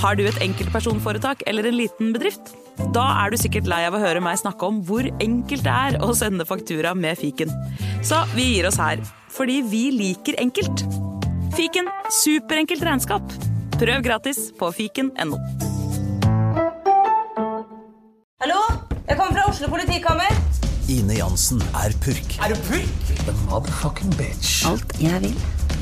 Har du et enkeltpersonforetak eller en liten bedrift? Da er du sikkert lei av å høre meg snakke om hvor enkelt det er å sende faktura med fiken. Så vi gir oss her, fordi vi liker enkelt. Fiken superenkelt regnskap. Prøv gratis på fiken.no. Hallo? Jeg kommer fra Oslo politikammer. Ine Jansen er purk. Er du purk? The motherfucking bitch. Alt jeg vil,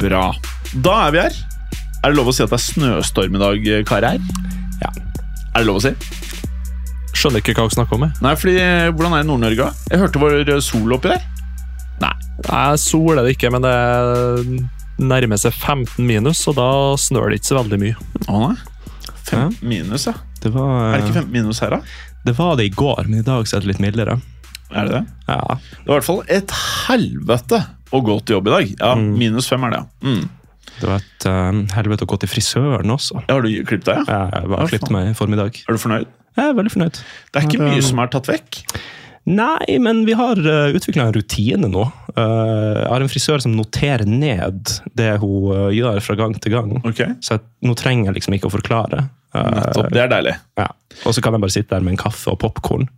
Bra. Da er vi her. Er det lov å si at det er snøstorm i dag, karer? Ja. Er det lov å si? Skjønner ikke hva dere snakker om. jeg. Nei, fordi Hvordan er det i Nord-Norge? Jeg hørte det var sol oppi der. Nei. Nei, Sol er det ikke, men det nærmer seg 15 minus, og da snør det ikke så veldig mye. Å nei. 15 minus, ja. Det var, Er det ikke 15 minus her, da? Det var det i går, men i dag så er det litt mildere. Er det det? Ja, Det var i hvert fall et helvete å gå til jobb i dag. Ja, Minus fem er det, ja. Mm. Det var et eh, helvete å gå til frisøren også. Ja, Har du klippet deg? Ja? Jeg bare klippet meg i formiddag. Er du fornøyd? Jeg er veldig fornøyd. Det er ikke mye som er tatt vekk. Nei, men vi har uh, utvikla en rutine nå. Uh, jeg har en frisør som noterer ned det hun uh, gjør fra gang til gang. Ok, Så jeg, nå trenger jeg liksom ikke å forklare. Eh, Nettopp. Det er deilig. ja. Og så kan jeg bare sitte der med en kaffe og popkorn.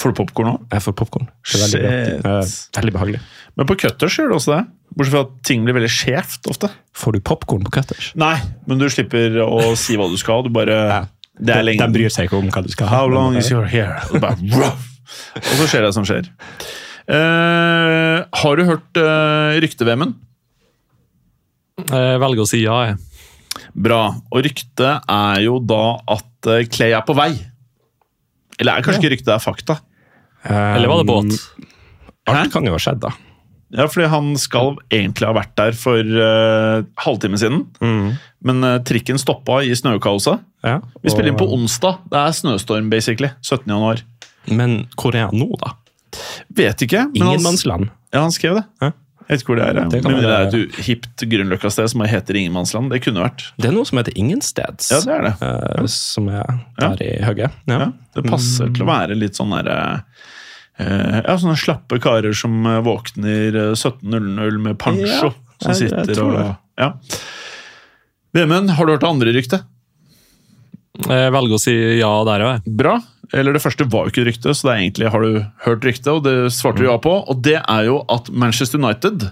Får du popkorn òg? Jeg får popkorn. Er veldig. Eh, veldig behagelig. Men på cutters gjør du også det. Bortsett fra at ting blir veldig skjevt ofte. Får du popkorn på Cutters? Nei, men du slipper å si hva du skal. Du bare Det er lenge De bryr seg ikke om hva du skal ha. How long is your hair? Og, bare, og så skjer det som skjer. Uh, har du hørt uh, rykte-VM-en? Jeg velger å si ja, jeg. Bra. Og ryktet er jo da at uh, Clay er på vei. Eller er kanskje kanskje ikke ryktet, det er fakta? Eller var det båt? Alt kan jo ha skjedd, da. Ja, fordi han skal egentlig ha vært der for uh, halvtime siden. Men uh, trikken stoppa i snøkaoset. Ja, Vi spiller inn på onsdag. Det er snøstorm, basically. 17. januar. Men hvor er han nå, da? Vet ikke. Ingenmannsland. Ja, han skrev det. Hæ? Jeg vet ikke hvor det er. ja. Det Men det er et hipt Grünerløkka-sted som heter Ingenmannsland. Det kunne vært. Det er noe som heter Ingensteds. Ja, det er det. eh, som er der i hugget. Ja. Ja, det passer til å være litt sånn derre uh, Ja, sånne slappe karer som eh, våkner eh, 17.00 med pancho. Ja, som jeg sitter og. Ja. Vemund, har du hørt det andre ryktet? Jeg velger å si ja der òg, jeg. Bra. Eller det første var jo ikke et rykte, så det er egentlig har du hørt ryktet, og det svarte du ja på. Og det er jo at Manchester United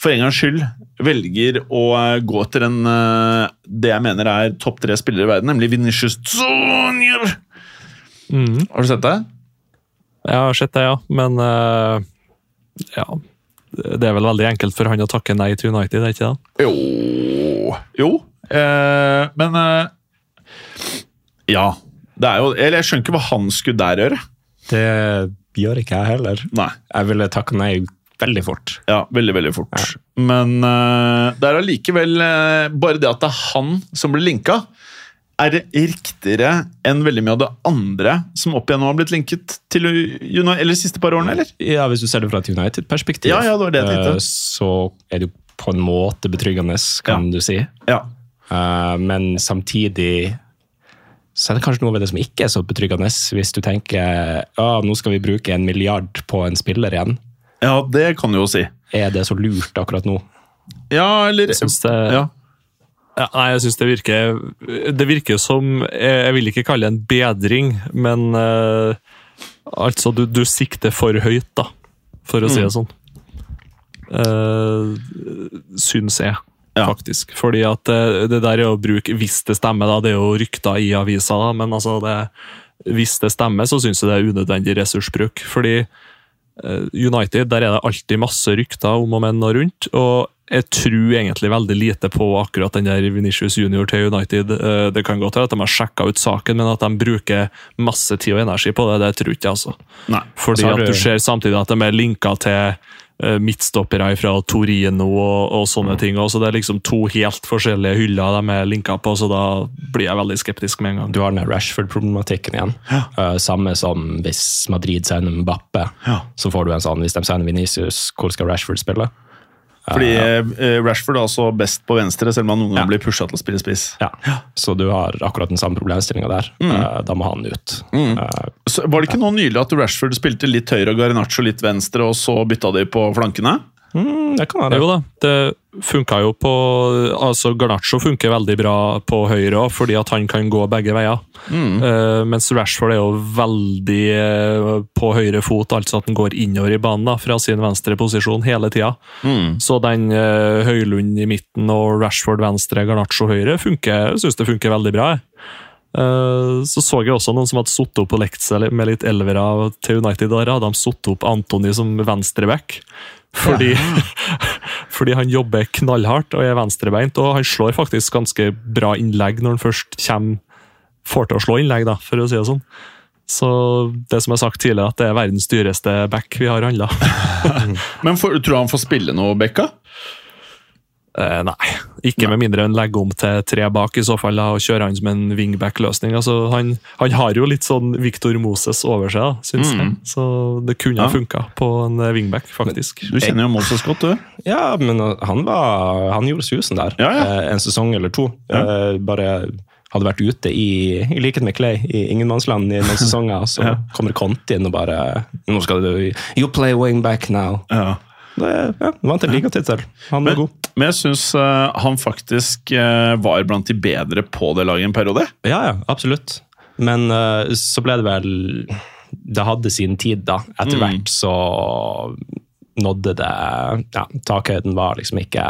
for en gangs skyld velger å eh, gå etter en eh, det jeg mener er topp tre spillere i verden, nemlig Vinicius Junior. Mm. Har du sett det? Jeg har sett det, ja. Men uh, ja. Det er vel veldig enkelt for han å takke nei til United, er det ikke det? Jo Jo. Eh, men eh, Ja. Det jo Eller jeg skjønner ikke hva han skulle der gjøre. Det gjør ikke jeg heller. Nei. Jeg ville takka nei veldig fort. Ja, veldig, veldig fort. Men uh, det er allikevel uh, Bare det at det er han som blir linka, er riktigere enn veldig mye av det andre som opp igjennom har blitt linket til United, eller de siste par årene, eller? Ja, Hvis du ser det fra et United-perspektiv, Ja, ja, det var det jeg tenkte. eh, så er det jo på en måte betryggende, kan du si. Ja. Men samtidig så er det kanskje noe ved det som ikke er så betryggende. Hvis du tenker ja, nå skal vi bruke en milliard på en spiller igjen. ja, det kan du jo si. Er det så lurt akkurat nå? Ja, eller Jeg synes det, ja. ja, nei, jeg synes det virker Det virker som Jeg jeg vil ikke kalle det en bedring, men uh, altså, du, du sikter for høyt, da, for å si Mm. det sånn. Uh, syns jeg, Ja. faktisk. Fordi at det, det der er å bruke Hvis det stemmer, da, det er jo rykter i avisa, da, men altså det, hvis det stemmer, så syns jeg det er unødvendig ressursbruk. Fordi eh, United, der er det alltid masse rykter om og men og rundt. og jeg tror egentlig veldig lite på akkurat den der Vinicius Junior til United. Eh, Det kan godt være at de har sjekka ut saken, men at de bruker masse tid og energi på det, det tror ikke jeg. altså. Nei. Fordi Så har at du- ser samtidig at de er linka til eh, midtstoppere fra Torino og, og sånne ting. Også. Det er liksom to helt forskjellige hyller de er linka på, så da blir jeg veldig skeptisk med en gang. Du har den Rashford-problematikken igjen. Eh, samme som hvis Madrid sender Mbappe. Ja. Så får du en sånn, hvis de sender Vinicius, hvor skal Rashford spille? Fordi eh, Rashford er altså best på venstre, selv om han noen ganger blir pusha til å spille spiss. Ja. Så du har akkurat den samme problemstillinga der. Eh, da må han ut. Mm. Så var det ikke nå nylig at Rashford spilte litt høyre og Garinaccio litt venstre, og så bytta de på flankene? Mm, det kan være. Jo da, det funka jo på altså Garnaccio funker veldig bra på høyre òg, fordi at han kan gå begge veier. Eh, mens Rashford er jo veldig eh, på høyre fot, altså at han går innover i banen da, fra sin venstre posisjon hele tida. Så den uh, Høylund i midten og Rashford venstre, Garnaccio høyre, funker, syns det funker veldig bra. så så jeg også noen som hadde satt opp og lekt seg med litt elvere til United. Der hadde de satt opp Antony som venstreback. Fordi, fordi han jobber knallhardt og er venstrebeint, og han slår faktisk ganske bra innlegg når han først kommer, får til å slå innlegg, da, for å si det sånn. Så det som jeg har sagt tidligere, at det er verdens dyreste back vi har handla. Men for, tror du han får spille noe, Bekka? Eh, nei, ikke med mindre enn legger om til tre bak, i så fall, da, og kjører han som en wingback-løsning. Altså, han, han har jo litt sånn Victor Moses over seg, da, syns jeg. Så det kunne Ja. funka på en eh, wingback, faktisk. Du kjenner jo Moses godt, du. Ja, men han, var, han gjorde susen der. Ja, ja. Eh, en sesong eller to. Eh, bare hadde vært ute i, i likhet med Clay, i ingenmannsland i noen sesonger. Så Ja. kommer Conti inn og bare Nå skal du You play wingback now. Ja. Det, ja, vant en ligatittel. Han var Men, god. men jeg syns han faktisk uh, var blant de bedre på det laget en periode. Ja, ja, absolutt. Men uh, så ble det vel Det hadde sin tid, da. Etter Mm. hvert så nådde det ja, Takhøyden var liksom ikke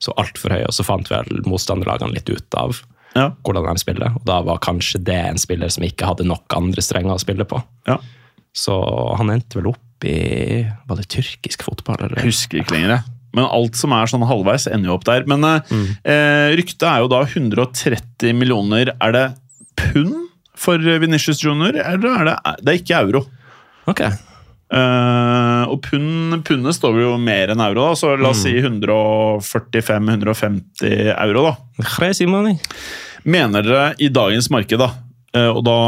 så altfor høy, og så fant vel motstanderlagene litt ut av Ja. hvordan de spiller. Og da var kanskje det en spiller som ikke hadde nok andre strenger å spille på. Ja. Så han endte vel opp i Var det tyrkisk fotball, eller? Husker ikke lenger, jeg. Men alt som er sånn halvveis, ender jo opp der. Men mm. eh, ryktet er jo da 130 millioner Er det pund for Venitius Junior, eller er det Det er ikke euro. Ok. Eh, og pund, pundet står jo mer enn euro, da, så la oss si 145-150 euro. da. Mener dere i dagens marked, da, eh, og da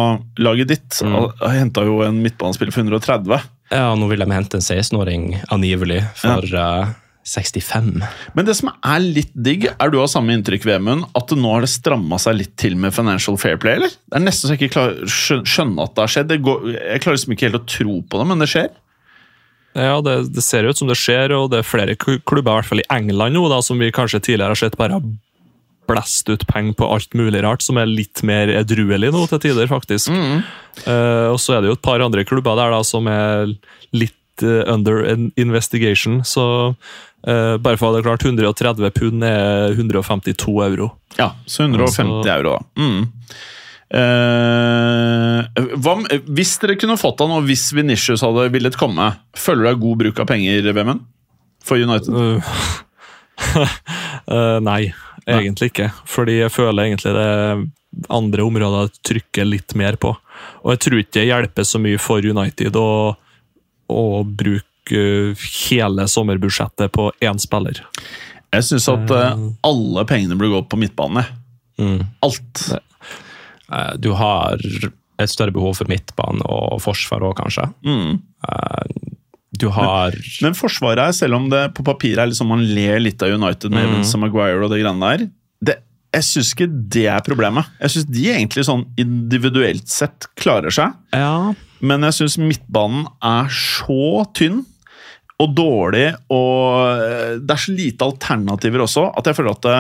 laget ditt mm. henta jo en midtbanespiller for 130 Ja, nå vil de hente en 16-åring, angivelig, for eh, 65. Men det som er litt digg, er du av samme inntrykk, Vemund, at nå har det stramma seg litt til med Financial Fair Play, eller? Det er nesten så jeg ikke klarer skjø- skjønne at det har skjedd. Det går, jeg klarer liksom ikke helt å tro på det, men det skjer. Ja, det, det ser ut som det skjer, og det er flere klubber, i hvert fall i England nå, da, som vi kanskje tidligere har sett bare blæst ut penger på alt mulig rart, som er litt mer edruelig nå til tider, faktisk. Eh, og så er det jo et par andre klubber der da, som er litt uh, under investigation, så uh, bare for å ha det klart, 130 pund er 152 euro. Ja, så 150 Altså- euro, da. Mm. Hva, hvis dere kunne fått han, og hvis Venitius hadde villet komme, føler du deg god bruk av penger, Vemund? For United? Uh, nei, egentlig ikke. Fordi jeg føler egentlig det er andre områder jeg trykker litt mer på. Og jeg tror ikke det hjelper så mye for United å, å bruke eh, hele sommerbudsjettet på én spiller. Jeg syns at eh, alle pengene burde gå på midtbane. Mm. Alt. Eh, Du har et større behov for midtbane og forsvar òg, kanskje. Mm. Eh, Du har Men Forsvaret er, selv om det på papiret er liksom man ler litt av United med Mm. Og Maguire og det greiene der, det, jeg syns ikke det er problemet. Jeg syns de egentlig sånn individuelt sett klarer seg. Ja. Men jeg syns midtbanen er så tynn og dårlig, og eh, det er så lite alternativer også, at jeg føler at det,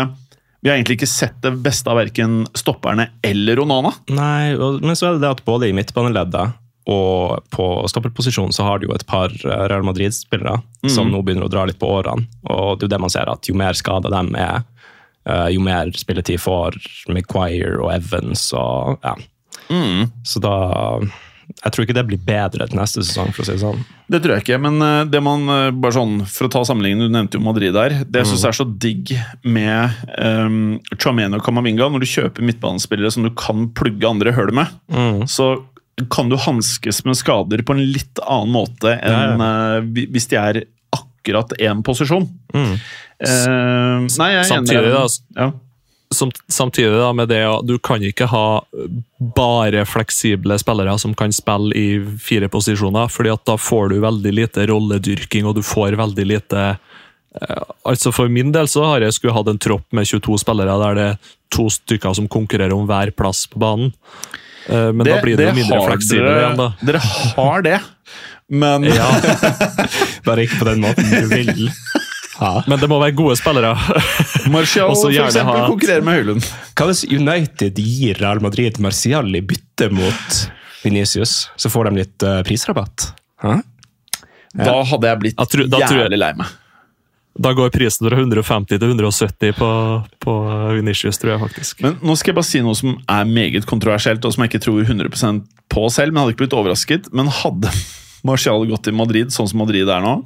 vi har egentlig ikke sett det beste av verken stopperne eller Onana. Nei, men så er det det at både i midtbaneleddet og på stopperposisjon så har du jo et par eh, Real Madrid-spillere som nå begynner å dra litt på årene. Og det er jo det man ser, at jo mer skada dem er, eh, jo mer spilletid får Maguire og Evans og ja. Så da Jeg tror ikke det blir bedre til neste sesong, for å si det sånn. Det tror jeg ikke, men eh, det man bare sånn, for å ta sammenligningen, du nevnte jo Madrid der. Det jeg synes er så digg med um, Chameno og Kamavinga, når du kjøper midtbanespillere som du kan plugge andre hull med, så kan du hanskes med skader på en litt annen måte enn ja, hvi- hvis de er akkurat én posisjon. Eh, nei, jeg er Samtidig, enig. da, Ja. Som, samtidig da med det at du kan ikke ha bare fleksible spillere som kan spille i fire posisjoner, fordi at da får du veldig lite rolledyrking, og du får veldig lite eh, Altså For min del så har jeg skulle hatt en tropp med 22 spillere der det er to stykker som konkurrerer om hver plass på banen. Eh, men da blir det, jo mindre fleksibel igjen, da. Dere har det, men Ja, Bare ikke på den måten du vil. Ja. men det må være gode spillere. Martial for eksempel ha- konkurrerer med Høylund. Hva hvis United gir Real Madrid Marcial i bytte mot Venicius? Så får de litt uh, prisrabatt. Hæ? Da hadde jeg blitt Jeg tror- jævlig lei meg. Da går prisen fra 150 til 170 på, på Vinicius, tror jeg faktisk. Men nå skal jeg bare si noe som er meget kontroversielt, og som jeg ikke tror 100% på selv, men hadde ikke blitt overrasket. Men hadde Martial gått til Madrid sånn som Madrid er nå,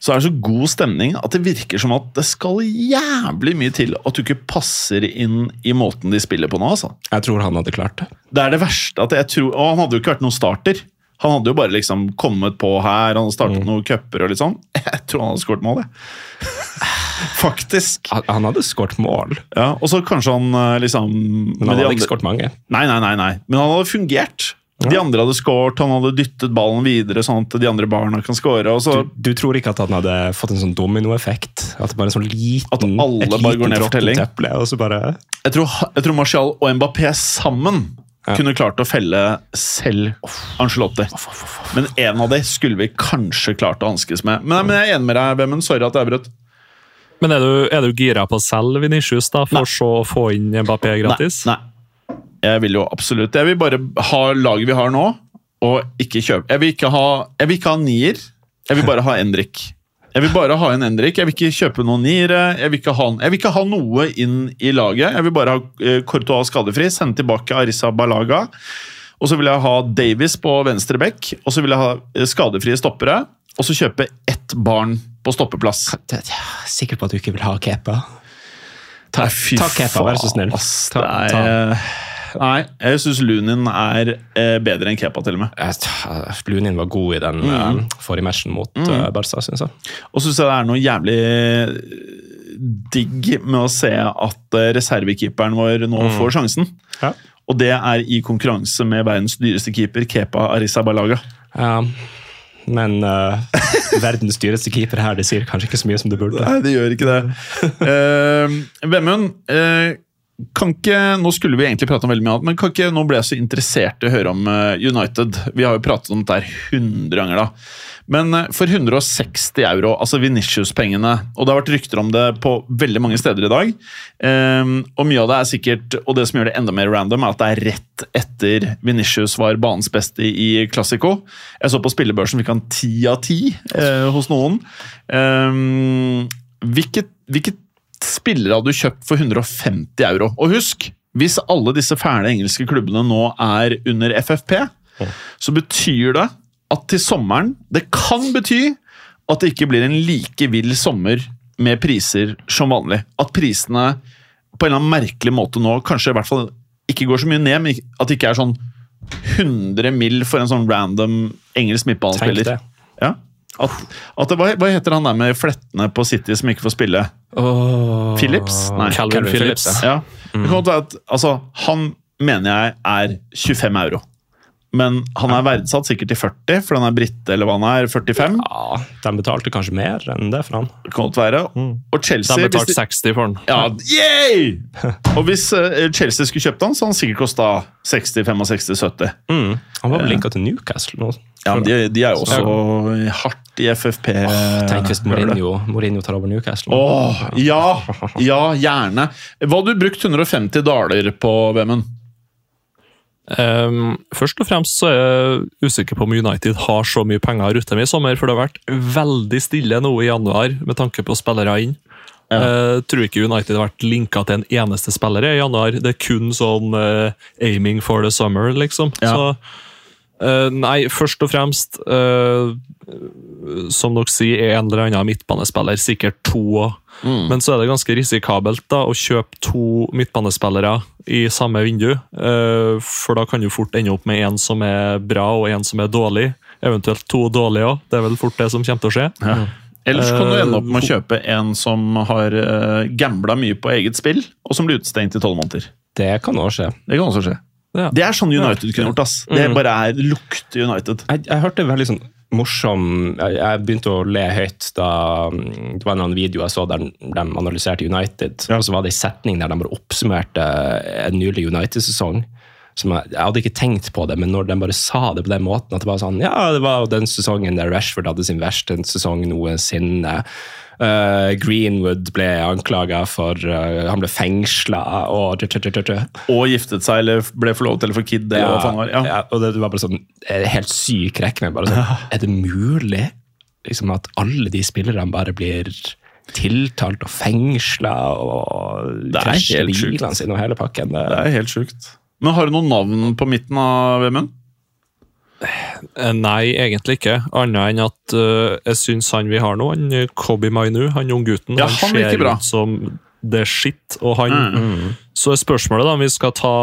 så er det så god stemning at det virker som at det skal jævlig mye til at du ikke passer inn i måten de spiller på nå. altså. Jeg tror han hadde klart det. Det er det verste at jeg tror Og han hadde jo ikke vært noen starter. Han hadde jo bare liksom kommet på her, han startet noen cuper og litt sånn. Jeg tror han hadde skåret mål, jeg. Faktisk. Han, han hadde skåret mål, Ja, Og så kanskje han eh, liksom men han hadde ikke skåret mange. Nei, nei, nei, nei. Men han hadde fungert. De andre hadde skåret, han hadde dyttet ballen videre sånn at de andre barna kan skåre. Og så, Du, du tror ikke at han hadde fått en sånn dominoeffekt? At det bare er en sånn liten, At alle bare går ned for telling? og så bare jeg, tror, jeg tror Martial og Mbappé sammen Ja. kunne klart å felle selv Angelotti. Men en av de skulle vi kanskje klart å hanskes med. Men, men jeg er enig med deg, Vemund. Sorry at jeg brøt. Men er du, er du gira på å selge Vinicius da, for Nei. så å få inn Mbappé gratis? Nei, nei. Jeg vil jo absolutt Jeg vil bare ha laget vi har nå, og ikke kjøpe Jeg vil ikke ha, jeg vil ikke ha nier. Jeg vil bare ha Endrik. Jeg vil bare ha en Endrik. Jeg vil ikke kjøpe noen niere. Jeg vil ikke ha, jeg vil ikke ha noe inn i laget. Jeg vil bare ha eh, Courtois skadefri, sende tilbake Arisa Balaga. Og så vil jeg ha Davies på venstre bekk, og så vil jeg ha eh, skadefrie stoppere. Og så kjøpe ett barn på stoppeplass. Jeg er Sikker på at du ikke vil ha Kepa? Ta, Nei, fy ta Kepa, vær så snill. ass. Ta, ta. Nei, jeg syns Lunin er eh, bedre enn Kepa, til og med. Lunin var god i den Mm. eh, forrige matchen mot eh, Barca, syns jeg. Og syns jeg det er noe jævlig digg med å se at reservekeeperen vår nå får sjansen. Ja. Og det er i konkurranse med verdens dyreste keeper, Kepa Arisabalaga. Ja, men uh, verdens dyreste keeper her, det sier kanskje ikke så mye som det burde. Nei, det gjør ikke det. uh, Vemund, eh, kan ikke, nå skulle vi egentlig prate om veldig mye annet, men kan ikke, nå ble jeg så interessert i å høre om eh, United. Vi har jo pratet om dette her 100 ganger, da. Men eh, for 160 euro, altså Vinicius-pengene, og det har vært rykter om det på veldig mange steder i dag, eh, og mye av det er sikkert, og det som gjør det enda mer random, er at det er rett etter Vinicius var banens beste i Classico. Jeg så på spillebørsen fikk han 10 av 10 eh, hos noen. Eh, hvilket, hvilket spillere hadde du kjøpt for 150 euro? Og husk, hvis alle disse fæle engelske klubbene nå er under FFP, så betyr det at til sommeren Det kan bety at det ikke blir en like vill sommer med priser som vanlig. At prisene på en eller annen merkelig måte nå kanskje i hvert fall ikke går så mye ned, men at det ikke er sånn 100 mill. for en sånn random engelsk midtbanespiller. Ja. At, at det, hva, heter han der med flettene på City som ikke får spille? Oh, Phillips? Nei. Calvin Phillips. Ja. Det kan godt at altså, han mener jeg er 25 euro. Men han er verdsatt sikkert til 40, for han er brite eller hva han er. 45. Ja, De betalte kanskje mer enn det for han. kan godt være. Og Chelsea De betalte 60 for han. Ja, yay! Og hvis eh, Chelsea skulle kjøpt han, så hadde han sikkert kosta 60, 65, 70. Mm. Han var vel linka til Newcastle nå. Ja, men de, de er jo også hardt i FFP. Tenk hvis Mourinho, Mourinho tar over Newcastle. Åh, ja, ja, gjerne. Hva hadde du brukt 150 daler på, Vemund? Ehm, først og fremst så er jeg usikker på om United har så mye penger å rutte med i sommer, for det har vært veldig stille nå i januar med tanke på spillere inn. Jeg tror ikke United har vært linka til en eneste spiller i januar. Det er kun sånn uh, aiming for the summer, liksom. Ja. Så uh, nei, først og fremst Som dere sier, er en eller annen midtbanespiller sikkert to òg. Men så er det ganske risikabelt da, å kjøpe to midtbanespillere i samme vindu. eh, For da kan du fort ende opp med en som er bra og en som er dårlig. Eventuelt to dårlige òg. Det er vel fort det som kommer til å skje. Ellers kan du Eh, ende opp med å kjøpe en som har uh, gambla mye på eget spill, og som blir utestengt i tolv måneder. Det kan også skje. Det kan også skje. Ja. Det er sånn United kunne gjort. ass. Det bare er lukter United. Jeg, jeg hørte veldig sånn morsom jeg, begynte å le høyt da mm, det var en annen video jeg så der de analyserte United. Og så var det en setning der de bare oppsummerte en nylig United-sesong. Jeg, jeg hadde ikke tenkt på det, men når de bare sa det på den måten at det var sånn, ja, det var den sesongen der Rashford hadde sin verste sesong noensinne. Uh, Greenwood ble anklaga for uh, Han ble fengsla og tj -tj -tj Og giftet seg eller ble forlovet eller for kid. Eller var. Ja. ja, og det var bare sånn eh, helt syk rekke. Bare sånn, Er det mulig liksom, at alle de spillerne bare blir tiltalt og fengsla og er krasjer bilene sine og hele pakken? Det, Det er helt sjukt. Men har du noen navn på midten av Vemund? Eh, Nei, egentlig ikke. Annet enn at uh, jeg syns han vi har nå, han eh, Kobi Mainu, han unggutten, Ja, han, han ser ut som det er skitt. Og han Mm. Så er spørsmålet da om vi skal ta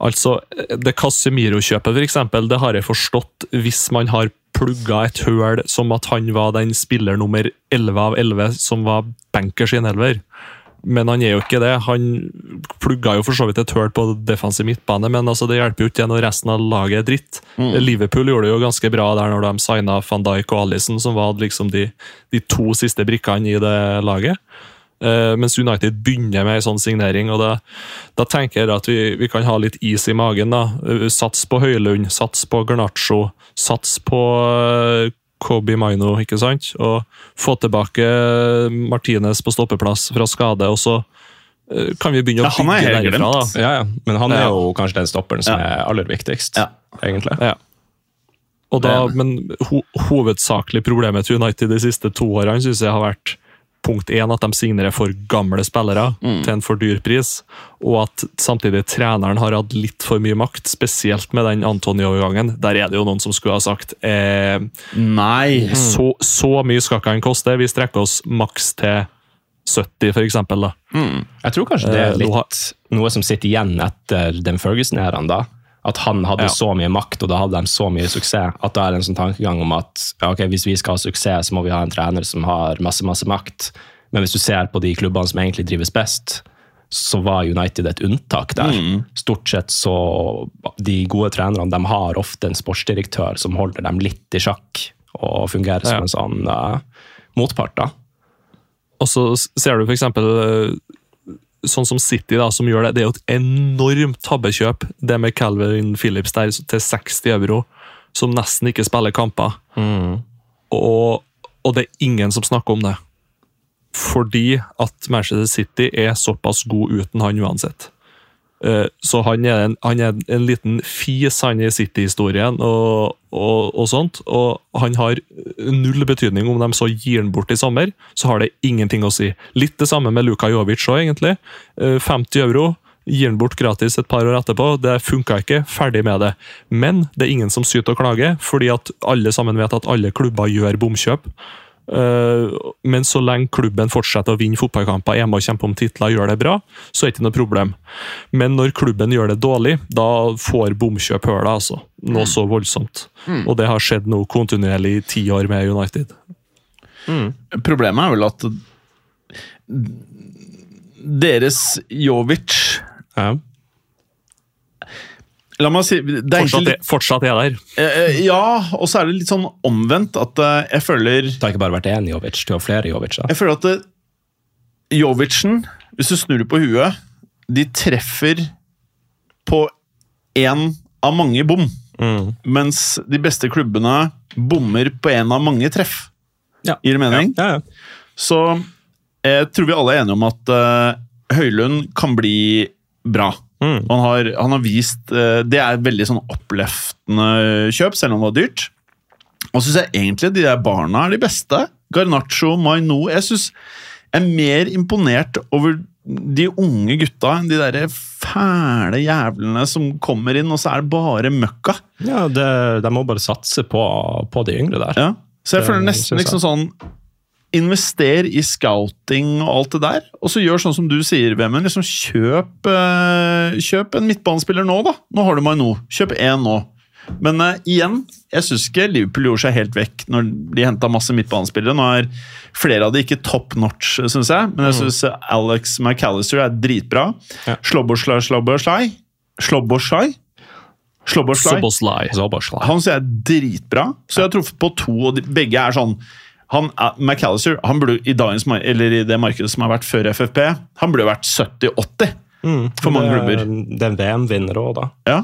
Altså, det Casemiro-kjøpet, eksempel, det har jeg forstått hvis man har plugga et høl som at han var den spiller nummer 11 av 11 som var bankers i en elver. Men han er jo ikke det. Han plugga jo for så vidt et hull på defensiv midtbane, men altså det hjelper jo ikke når resten av laget er dritt. Liverpool gjorde det jo ganske bra der når de signa van Dijk og Alison, som var liksom de, de to siste brikkene i det laget. Uh, mens United begynner med en sånn signering, og da, da tenker jeg at vi, vi kan ha litt is i magen. da. Eh, Sats på Høylund, sats på Garnaccio, sats på eh, Kobi Maino, ikke sant? Og få tilbake Martinez på stoppeplass fra skade, og så eh, kan vi begynne å Ja, er bygge derifra. glemt. da. ja, ja. Men han er Ja. jo kanskje den stopperen som Ja. er aller viktigst, Ja. egentlig. Ja. Og da, men ho hovedsakelig problemet til United de siste to årene synes jeg har vært punkt én at de signerer for gamle spillere til en for dyr pris, og at samtidig treneren har hatt litt for mye makt, spesielt med den Antony-overgangen. Der er det jo noen som skulle ha sagt eh, Nei. så, så mye skal ikke han koste, vi strekker oss maks til 70 for eksempel da. Jeg tror kanskje det er Eh, litt noe som sitter igjen etter den Ferguson-æraen. da. At han hadde Ja. så mye makt, og da hadde de så mye suksess. At da er det en sånn tankegang om at ja, ok, hvis vi skal ha suksess, så må vi ha en trener som har masse masse makt. Men hvis du ser på de klubbene som egentlig drives best, så var United et unntak der. Stort sett så De gode trenerne de har ofte en sportsdirektør som holder dem litt i sjakk, og fungerer som en sånn uh, motpart. da. Og så ser du eh, sånn som City, da, som gjør det. Det er jo et enormt tabbekjøp, det med Calvin Phillips der til 60 euro, som nesten ikke spiller kamper. Og, og det er ingen som snakker om det. Fordi at Manchester City er såpass god uten han uansett. Eh, Så han er en, han er en liten fis han i City-historien og, og, og sånt. Og han har null betydning om de så gir han bort i sommer, så har det ingenting å si. Litt det samme med Luka Jovic òg, egentlig. Eh, 50 euro. Gir han bort gratis et par år etterpå. Det funka ikke. Ferdig med det. Men det er ingen som syter og klager, fordi at alle sammen vet at alle klubber gjør bomkjøp. Eh, Men så lenge klubben fortsetter å vinne fotballkamper, er med og kjempe om titler, gjør det bra, så er det ikke noe problem. Men når klubben gjør det dårlig, da får bomkjøp høla, altså. Noe så voldsomt. Og det har skjedd nå kontinuerlig i ti år med United. Problemet er vel at deres Jovic Ja. La meg si det er Fortsatt, er- fortsatt er der. Eh, eh, Ja, og så er det litt sånn omvendt at eh, jeg føler Det har ikke bare vært én Jovic, du har flere Jovic. da. Jeg føler at det, Jovicen, hvis du snur det på huet, de treffer på én av mange bom. Mm. Mens de beste klubbene bommer på én av mange treff. Ja. Gir det mening? Ja, ja. Så jeg tror vi alle er enige om at eh, Høylund kan bli bra. Mm. Han, har, han har vist eh, Det er et veldig sånn oppløftende kjøp, selv om det var dyrt. Og så syns jeg egentlig de der barna er de beste. Garnaccio, Maino Jeg synes jeg er mer imponert over de unge gutta enn de der fæle jævlene som kommer inn, og så er det bare møkka. Ja, det, De må bare satse på, på de yngre der. Ja. Så jeg Det føler nesten jeg. liksom sånn Invester i scouting og alt det der, og så gjør sånn som du sier, Vemund. Liksom kjøp, eh, kjøp en midtbanespiller nå, da. Nå har du meg nå. Kjøp én nå. Men uh, igjen, jeg syns ikke Liverpool gjorde seg helt vekk når de henta masse midtbanespillere. Nå er flere av de ikke top notch, syns jeg, men jeg syns Alex McAllister er dritbra. Ja. Slobberslai Slobberslai? Slobberslai. Han synes jeg er dritbra, så jeg har truffet på to, og de, begge er sånn han, er- McAllister han burde i, dagens, eller i det markedet som har vært før FFP, han burde vært 70-80 for mange klubber. Det er en VM-vinner òg, da. Ja.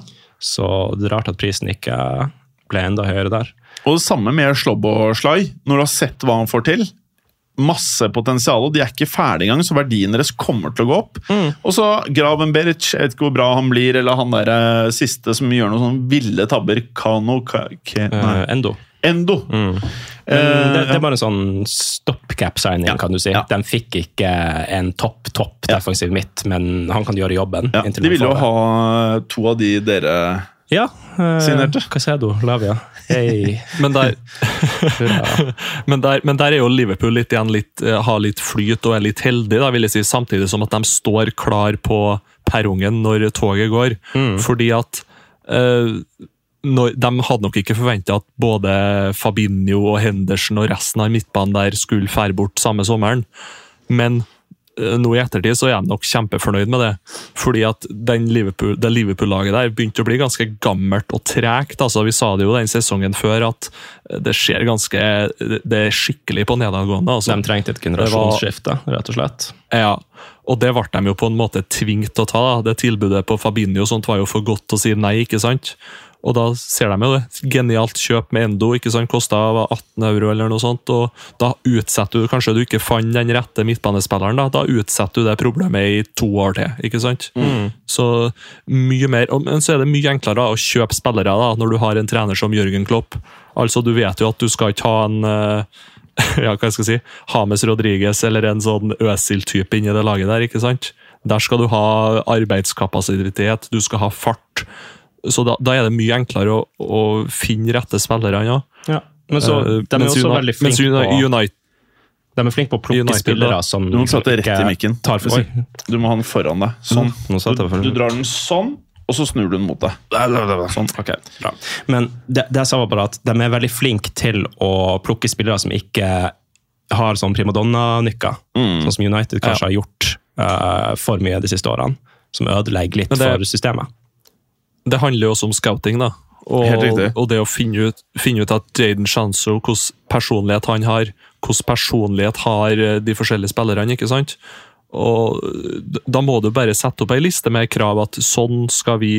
Så det er rart at prisen ikke ble enda høyere der. Og det samme med Slobboslai, når du har sett hva han får til. Masse potensial, og de er ikke ferdige engang, så verdien deres kommer til å gå opp. Og så Gravenberich, jeg vet ikke hvor bra han blir, eller han der eh, siste som gjør noen sånne ville tabber. Kano ka, ke, nei. Endo. Mm. Men det, det er bare en sånn stopcap-signing, Ja. kan du si. Ja. De fikk ikke en topp, topp Ja. defensiv midt, men han kan gjøre jobben. Ja, de ville jo ha to av de dere Ja. uh, Signerte. Casedo, Lavia. Hey. Men der, men, der, men der er jo Liverpool litt igjen litt, eh, har litt flyt og er litt heldig, da, vil jeg si, samtidig som at de står klar på perrongen når toget går. Fordi at eh, når, De hadde nok ikke forventa at både Fabinho og Henderson og resten av midtbanen der skulle fære bort samme sommeren, men eh, nå i ettertid så er de nok kjempefornøyd med det. Fordi at den Liverpool, det Liverpool-laget der begynte å bli ganske gammelt og tregt. Altså, vi sa det jo den sesongen før at det skjer ganske Det er skikkelig på nedadgående. Altså. De trengte et generasjonsskifte, rett og slett. Ja, og det ble de jo på en måte tvingt til å ta. da. Det tilbudet på Fabinho sånt var jo for godt å si nei, ikke sant? Og da ser de jo det. Genialt kjøp med Endo, ikke sant? kosta 18 euro eller noe sånt. og Da utsetter du Kanskje du ikke fant den rette midtbanespilleren, da Da utsetter du det problemet i to år til. ikke sant? Så mye mer, Men så er det mye enklere å kjøpe spillere da, når du har en trener som Jørgen Klopp. Altså, Du vet jo at du skal ikke ha en eh, ja, hva skal jeg si, Hames Rodriguez eller en sånn Øsil-type inni det laget der. ikke sant? Der skal du ha arbeidskapasitet, du skal ha fart. Så da, da er det mye enklere å, å finne rette spillere. Ja. Ja. Men så, Eh, de er mens også veldig flinke på United, De er flinke på å plukke United, spillere da. som Du må sette rett i mikken. Du må ha den foran deg. Sånn. Jeg for- Du, du drar den sånn, og så snur du den mot deg. Sånn. Ok, bra. Men det, det jeg sa var bare at de er veldig flinke til å plukke spillere som ikke har sånn primadonna-nykker. Mm. Sånn som United kanskje har gjort uh, for mye de siste årene. Som ødelegger litt det- for systemet. Det handler jo også om scouting. da. Og, og det å finne ut, finne ut at Jaden Shanso, hvilken personlighet han har, hvilken personlighet har eh, de forskjellige spillerne. ikke sant? Og Da må du bare sette opp ei liste med krav at sånn skal vi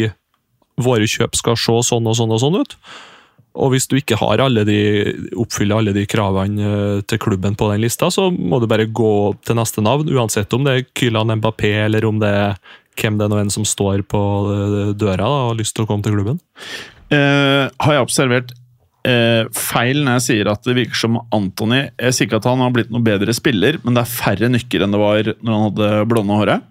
Våre kjøp skal se sånn og sånn og sånn ut. Og hvis du ikke har alle de, oppfyller alle de kravene eh, til klubben på den lista, så må du bare gå til neste navn, uansett om det er Kylan Mbappé eller om det er hvem det nå en som står på eh, døra da, og har lyst til å komme til klubben. Eh, har jeg observert eh, feil når jeg sier at det virker som Anthony Jeg sier ikke at han har blitt noe bedre spiller, men det er færre nykker enn det var når han hadde blonde håret.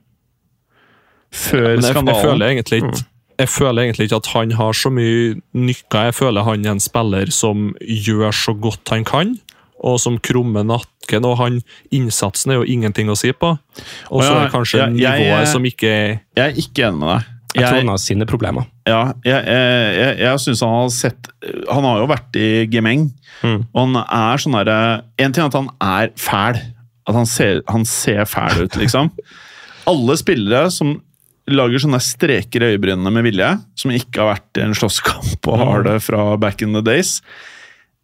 Før ja, jeg, jeg, føler egentlig ikke jeg føler egentlig ikke at han har så mye nykker. Jeg føler han er en spiller som gjør så godt han kan, og som krummer nakken. og han, Innsatsen er jo ingenting å si på. Og så Ja, er det kanskje jeg- jeg- nivået som ikke Jeg er ikke enig med deg. Jeg tror han har sine problemer. ja, jeg, jeg, jeg, jeg syns han har sett Han har jo vært i Gemeng, Mm. og han er sånn derre En ting er at han er fæl. At han ser, han ser fæl ut, liksom. Alle spillere som lager sånne streker i øyebrynene med vilje, som ikke har vært i en slåsskamp og har det fra back in the days.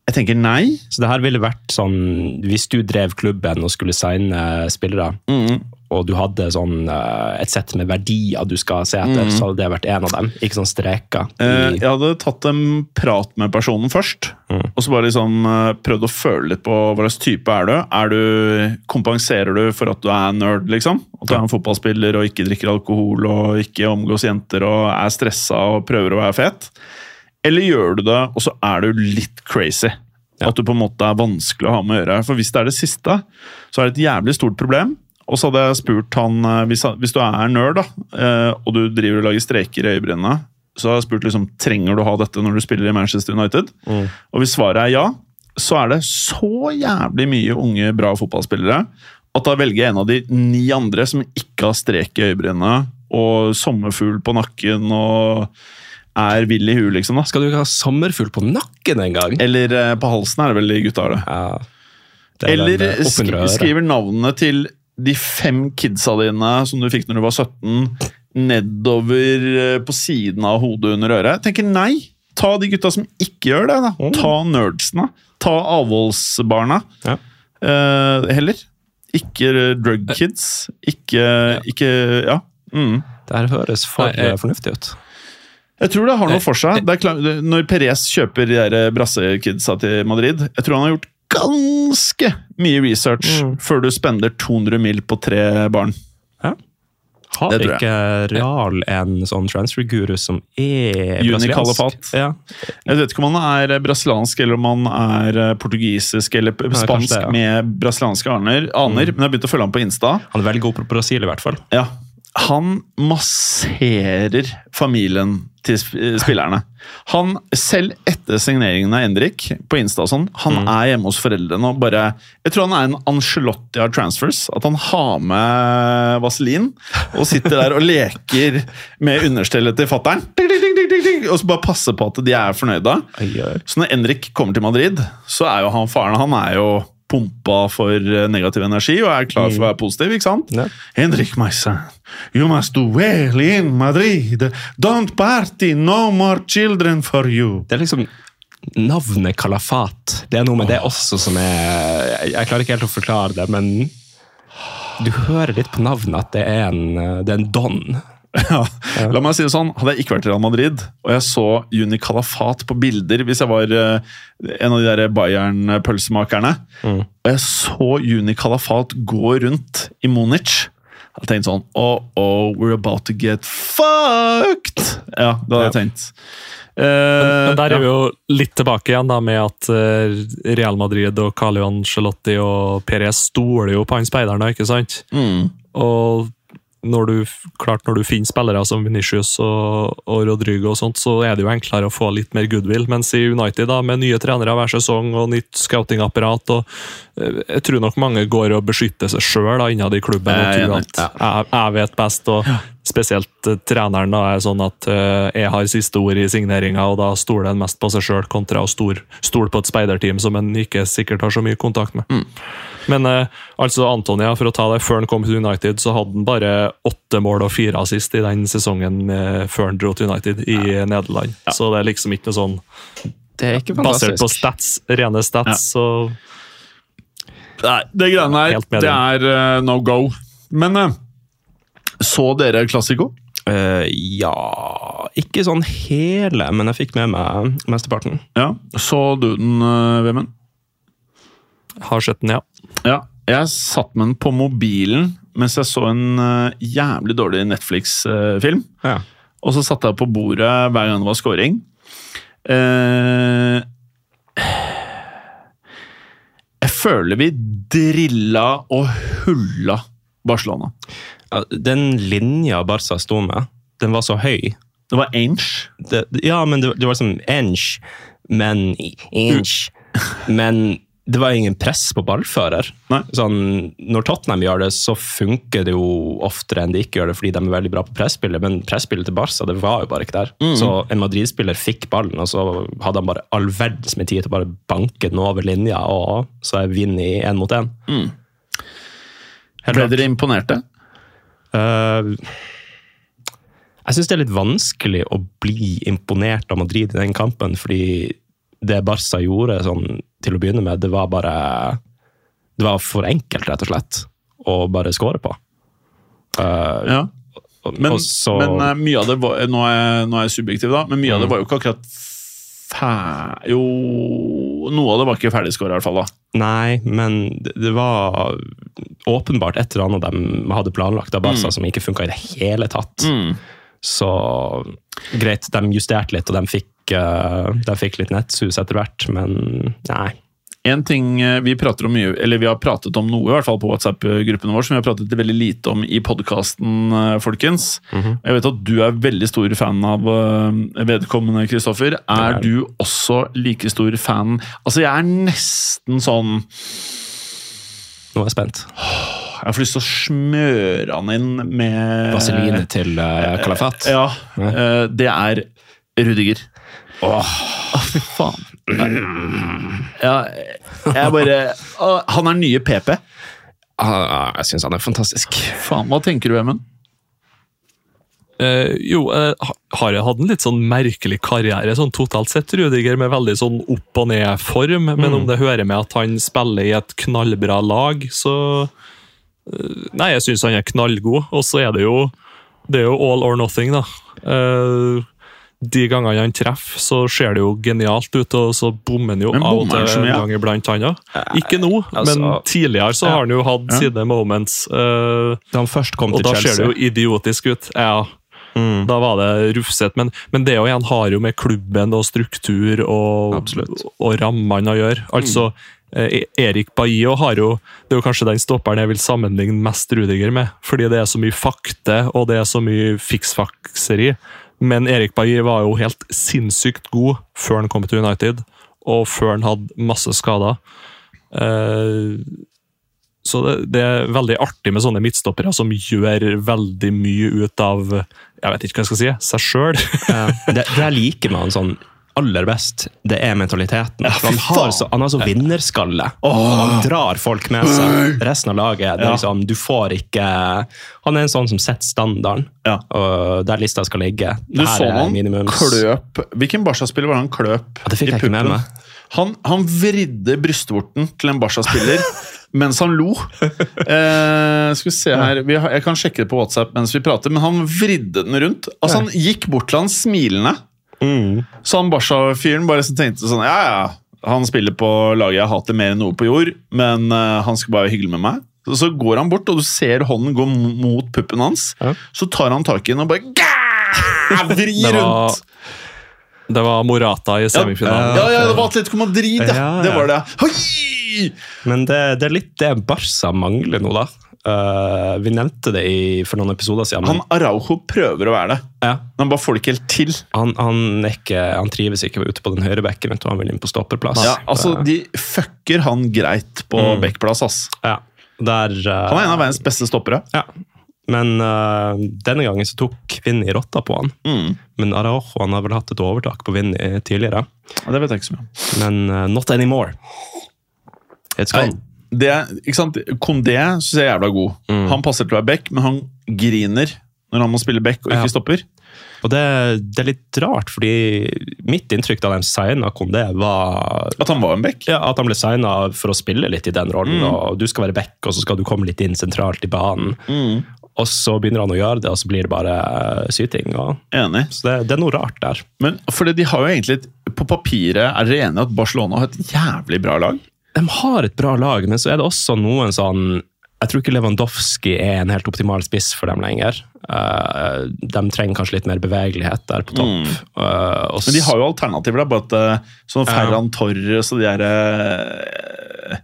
Jeg tenker nei. Så det her ville vært sånn Hvis du drev klubben og skulle signe spillere, Mm. og du hadde sånn eh, et sett med verdier du skal se etter, Mm. så hadde det vært en av dem. Ikke sånn streker. Eh, Jeg hadde tatt en prat med personen først, Mm. og så bare liksom eh, prøvd å føle litt på hva slags type er du. Er du. Kompenserer du for at du er nerd, liksom? At du er en fotballspiller og ikke drikker alkohol og ikke omgås jenter og er stressa og prøver å være fet? Eller gjør du det, og så er du litt crazy? At du på en måte er vanskelig å ha med å gjøre. For hvis det er det siste, så er det et jævlig stort problem. Og så hadde jeg spurt han, eh, hvis, hvis du er nerd, da, eh, og du driver og lager streker i øyebrynene, så har jeg spurt liksom, trenger du ha dette når du spiller i Manchester United. Og hvis svaret er ja, så er det så jævlig mye unge, bra fotballspillere at da velger jeg en av de ni andre som ikke har strek i øyebrynene og sommerfugl på nakken og er vill i huet, liksom. da. Skal du ikke ha sommerfugl på nakken engang? Eller eh, på halsen er det vel de gutta har det. Ja. Det er Eller eh, oppunder sk skriver navnene til de fem kidsa dine som du fikk når du var 17, nedover eh, på siden av hodet under øret. Jeg tenker nei! Ta de gutta som ikke gjør det. da. Ta nerdsene. Ta avholdsbarna. Ja. Eh, heller. Ikke eh, drug kids. Ikke, ikke Ja. Mm. Det her høres for Nei, jeg- eh, fornuftig ut. Jeg tror det har noe for seg. Det er klar, når Perez kjøper de der brassekidsa til Madrid Jeg tror han har gjort ganske mye research før du spender 200 mil på tre barn. Har Det tror jeg. ikke Real en sånn transfer-guru som er Juni brasiliansk? Ja. Jeg vet ikke om han er brasiliansk eller om han er eh, portugisisk eller spansk det, ja. med brasilianske aner, aner men jeg har begynt å følge ham på Insta. Han er veldig god på Brasil, i hvert fall. Ja, Han masserer familien til spillerne. Han, selv etter signeringen av Endrik på Insta og sånn, han Mm. er hjemme hos foreldrene og bare Jeg tror han er en Angelotti av transfers. At han har med vaselin og sitter der og leker med understellet til fattern. Og så bare passer på at de er fornøyde. Så når Endrik kommer til Madrid, så er jo han faren Han er jo pumpa for eh, negativ energi og er klar for å være positiv. ikke sant? Ja. Henrik, my son, you must do well in Madrid. Don't party, no more children for you. Det er liksom Navnet Kalafat. Det er noe med det også som er Jeg, jeg klarer ikke helt å forklare det, men du hører litt på navnet at det er en, eh, det er en don. Ja. La meg si det sånn, Hadde jeg ikke vært i Real Madrid, og jeg så Juni Kalafat på bilder Hvis jeg var eh, en av de der Bayern-pølsemakerne, og jeg så Juni Kalafat gå rundt i Munich Jeg hadde tenkt sånn Oh, oh, we're about to get fucked! Ja, det hadde jeg tenkt. Eh, Men der er vi jo litt tilbake igjen da, med at eh, Real Madrid og Carlo Ancelotti og Perez stoler jo på han speideren, ikke sant? Mm. Og når du, klart når du finner spillere som Vinicius og, og Rodrigo, og sånt, så er det jo enklere å få litt mer goodwill. Mens i United, da, med nye trenere hver sesong og nytt scoutingapparat og eh, Jeg tror nok mange går og beskytter seg sjøl innad i klubben og tror at jeg, jeg vet best. og Spesielt eh, treneren da er sånn at uh, jeg har siste ord i signeringa, og da stoler en mest på seg sjøl, kontra å stole stol på et speiderteam som en ikke sikkert har så mye kontakt med. Men eh, altså Antonia, for å ta det, før han kom til United, så hadde han bare åtte mål og fire assist i den sesongen eh, før han dro til United i Nederland. Så det er liksom ikke noe sånn Det er ikke basert på stats, rene stats. Så Nei, det greiene her, det det. er uh, no go. Men uh, så dere Klassiko? Uh, ja Ikke sånn hele, men jeg fikk med meg mesteparten. Ja. Så du den, uh, Vemund? Har sett den, ja. Ja. Jeg satt med den på mobilen mens jeg så en uh, jævlig dårlig Netflix-film. Ja. Og så satte jeg på bordet hver gang det var scoring. Uh, jeg føler vi drilla og hulla Barcelona. Ja, Den linja Barca sto med, den var så høy. Det var inch? Det, ja, men det, det var som inch, men inch. Men det var ingen press på ballfører. Sånn, når Tottenham gjør det, så funker det jo oftere enn de ikke gjør det, fordi de er veldig bra på presspillet, men presspillet til Barca det var jo bare ikke der. Så en Madrid-spiller fikk ballen, og så hadde han bare all verdens med tid til å bare banke den over linja, og så er vinn i én mot én. Ble dere imponerte? Uh, Jeg syns det er litt vanskelig å bli imponert av Madrid i den kampen, fordi det Barca gjorde sånn, til å begynne med, det var bare Det var for enkelt, rett og slett, å bare score på. Uh, Ja. Men, og så, men eh, mye av det var Nå er nå er jeg subjektiv, da, men mye av det Mm. var jo ikke akkurat fæ... Jo Noe av det var ikke ferdigskåra, i hvert fall. da. Nei, men det, var åpenbart et eller annet de hadde planlagt av Barca Mm. som ikke funka i det hele tatt. Så greit, de justerte litt, og de fikk, eh, de fikk litt nettsus etter hvert, men nei. En ting eh, vi prater om mye, eller vi har pratet om noe i hvert fall på WhatsApp-gruppen vår, som vi har pratet veldig lite om i podkasten, folkens. Jeg vet at du er veldig stor fan av eh, vedkommende, Kristoffer. Er du også like stor fan Altså, jeg er nesten sånn Nå er jeg spent. Jeg får lyst til å smøre han inn med Vaseline til uh, kalafat? Ja. Uh, det er Rudiger. Åh, fy faen. Ja, jeg bare Åh, Han er nye PP. Ah, jeg syns han er fantastisk. Faen, Hva tenker du, Emund? Uh, jo, uh, har jeg hatt en litt sånn merkelig karriere sånn totalt sett, Rudiger, med veldig sånn opp og ned-form. Men om det hører med at han spiller i et knallbra lag, så Nei, jeg syns han er knallgod. Og så er det jo Det er jo all or nothing, da. Eh, de gangene han treffer, så ser det jo genialt ut, og så bommer han jo av og til en ja? gang iblant, han òg. Ikke nå, altså- men tidligere så har han jo hatt Ja. sine moments. eh, Da han først kom til Chelsea. og da ser det jo idiotisk ut. Ja, Mm. da var det rufsete. Men, men det jo igjen har jo med klubben og struktur og, Absolutt. og rammene å gjøre. Altså, eh, Erik Bailly har jo Det er jo kanskje den stopperen jeg vil sammenligne mest Rudiger med. Fordi det er så mye fakte, og det er så mye fiksfakseri. Men Erik Bailly var jo helt sinnssykt god før han kom til United, og før han hadde masse skader. Eh, så det, er veldig artig med sånne midtstoppere som gjør veldig mye ut av jeg vet ikke hva jeg skal si, seg sjøl. Ja, det, det med han sånn aller best, det er mentaliteten. Ja, han, har så, han har så vinnerskalle. Han drar folk med seg. Resten av laget Ja. liksom, Du får ikke Han er en sånn som setter standarden, Ja. der lista skal ligge. Du så han minimums- kløp Hvilken Barca-spiller var han kløp? Det fikk jeg ikke med meg. Han, han vridde brystvorten til en Barca-spiller mens han lo. Eh, skal vi se her vi har, Jeg kan sjekke det på WhatsApp mens vi prater, men han vridde den rundt. Altså Han gikk bort til han smilende. Mm. Så han Basha-fyren bare så tenkte sånn Ja, ja, han spiller på laget jeg hater mer enn noe på jord, men uh, han skal bare hyggelig med meg. Så, så går han bort, og du ser hånden gå mot puppen hans. Ja. Så tar han tak i den og bare gæ, vrir Det var, rundt. det var Morata i semifinalen. Ja, ja, det var Atletico Madrid, ja. Ja, ja. Det var det. Hoi! Men det, det er litt det Barca mangler nå, da. Eh, vi nevnte det i, for noen episoder siden. men- Han Araujo prøver å være det, ja, men han bare får det ikke helt til. han, han, ikke, han trives ikke ute på den høyre bekken, vet du, han vil inn på stopperplass. Ja, altså, De fucker han greit på Mm. bekkplass, ass. Ja, der, uh, Han er en av verdens beste stoppere. Ja. Men uh, denne gangen så tok Vinni rotta på han. Mm. Men Araujo han har vel hatt et overtak på Vinni tidligere. Ja, det vet jeg ikke så mye. Men uh, not anymore. It's gone. Det, ikke sant? Kondé syns jeg er jævla god. Mm. Han passer til å være back, men han griner når han må spille back og ikke Ja. stopper. Og det, det er litt rart, fordi mitt inntrykk da de signa Kondé, var At han var en back. ja, at han ble signa for å spille litt i den rollen. Mm. og Du skal være back, og så skal du komme litt inn sentralt i banen. Mm. Og så begynner han å gjøre det, og så blir det bare eh, syting. Og, Enig. så det, det er noe rart der. Men fordi de har jo egentlig På papiret er dere enige at Barcelona har et jævlig bra lag? De har et bra lag, men så er det også noen sånn Jeg tror ikke Lewandowski er en helt optimal spiss for dem lenger. Eh, de trenger kanskje litt mer bevegelighet der på topp. Eh, og Men de har jo alternativer, da. Bare eh, sånn. Ferran Torres og de der eh,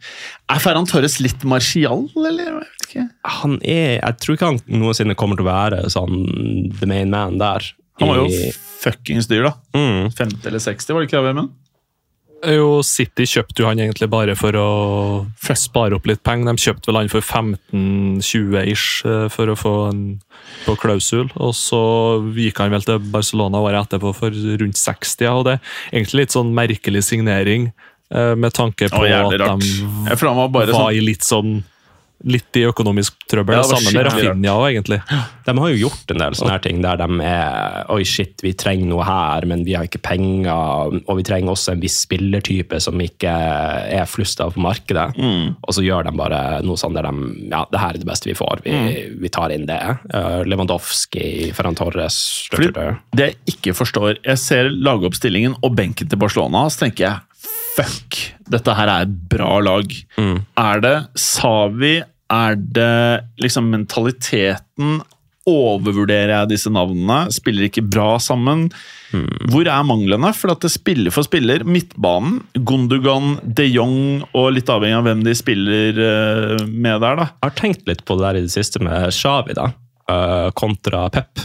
Er Ferran Torres litt martial, eller? Jeg han er, jeg tror ikke han noensinne kommer til å være sånn the main man der. Han var jo fuckings dyr, da. mm, 50 eller 60, var det ikke det, Vemund? Jo, City kjøpte jo han egentlig bare for å spare opp litt penger. De kjøpte vel han for 15-20 ish eh, for å få en på klausul. Og så gikk han vel til Barcelona året etterpå for rundt 60. Og det er egentlig litt sånn merkelig signering, eh, med tanke på at de var var sånn i litt sånn litt i økonomisk trøbbel, Ja, sammen med Rafinha òg, egentlig. De har jo gjort en del sånne her ting der de er Oi, shit, vi trenger noe her, men vi har ikke penger. Og vi trenger også en viss spillertype som ikke er flusta på markedet. Og så gjør de bare noe sånn der de Ja, det her er det beste vi får. Vi, vi tar inn det. Uh, Lewandowski, Ferran Torres Fordi det jeg ikke forstår Jeg ser lagoppstillingen og benken til Barcelona, så tenker jeg fuck, dette her er et bra lag. Er det Savi? Er det liksom mentaliteten? Overvurderer jeg disse navnene? Spiller ikke bra sammen? Hvor er manglene? For at det spiller for spiller. Midtbanen, Gundogan, de Jong og litt avhengig av hvem de spiller eh, med der, da. Jeg har tenkt litt på det der i det siste med Xavi, da, eh, kontra Pep.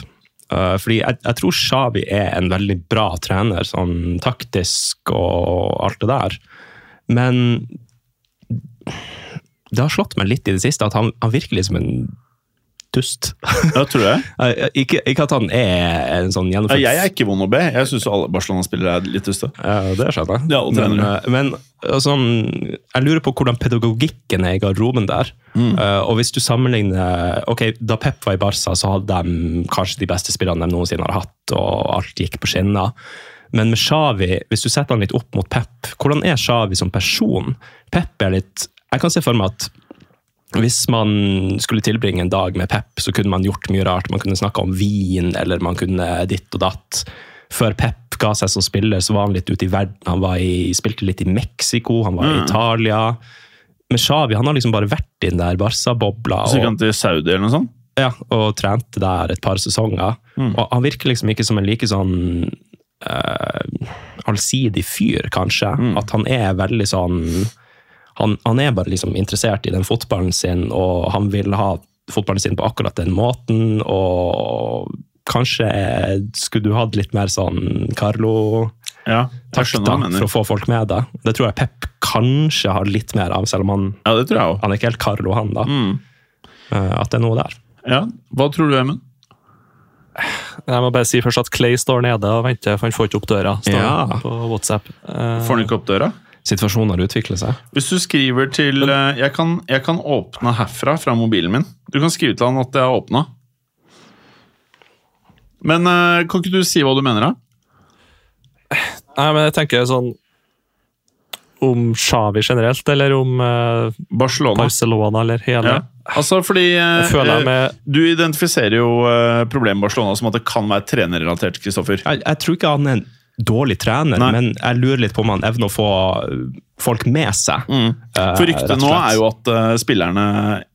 Eh, fordi jeg, jeg tror Xavi er en veldig bra trener, sånn taktisk og alt det der. Men det har slått meg litt i det siste at han, han virker litt som en dust. Ja, tror jeg. Ikke, ikke at han er en sånn gjennomført jeg er ikke vond å be. Jeg syns alle Barcelona-spillere er litt duste. Ja, det skjønner jeg. Ja, og men, eh, men eh, sånn, jeg lurer på hvordan pedagogikken er i garderoben der. Mm. Uh, og hvis du sammenligner ok, Da Pep var i Barca, så hadde de kanskje de beste spillerne de noensinne har hatt, og alt gikk på skinner. Men med Xavi, hvis du setter han litt opp mot Pep, hvordan er Xavi som person? Pep er litt Jeg kan se for meg at hvis man skulle tilbringe en dag med Pep, så kunne man gjort mye rart. Man kunne snakka om vin, eller man kunne ditt og datt. Før Pep ga seg som spiller, så var han litt ute i verden. Han var i, spilte litt i Mexico, han var i Mm. Italia. Men Xavi han har liksom bare vært i den der Barca-bobla. Så gikk han til Saudi eller noe sånt? ja, og trente der et par sesonger. Mm. Og han virker liksom ikke som en like sånn uh, allsidig fyr, kanskje. Mm. At han er veldig sånn han, han er bare liksom interessert i den fotballen sin, og han vil ha fotballen sin på akkurat den måten. Og kanskje skulle du hatt litt mer sånn Carlo Ja, mener. for å få folk med deg. Det tror jeg Pep kanskje har litt mer av, selv om han, Ja, det tror jeg han er ikke helt Carlo, han da. Mm. Eh, At det er noe der. Ja. Hva tror du, Emund? Jeg må bare si først at Clay står nede og venter, for han får ikke opp døra. Står Ja. på WhatsApp. Får han ikke opp døra? Situasjonen har utviklet seg. Hvis du skriver til eh, jeg kan, jeg kan åpne herfra, fra mobilen min. Du kan skrive til han at jeg har åpna. Men eh, kan ikke du si hva du mener, da? Nei, men jeg tenker sånn Om Xavi generelt, eller om eh, Barcelona. Barcelona, eller hele. Ja. Altså, fordi eh, eh, med Du identifiserer jo eh, problemet Barcelona som at det kan være trenerrelatert, Kristoffer. Jeg, jeg tror ikke han er en dårlig trener, Nei. men jeg lurer litt på om han evner å få folk med seg. Mm. eh, For ryktet nå er jo at uh, spillerne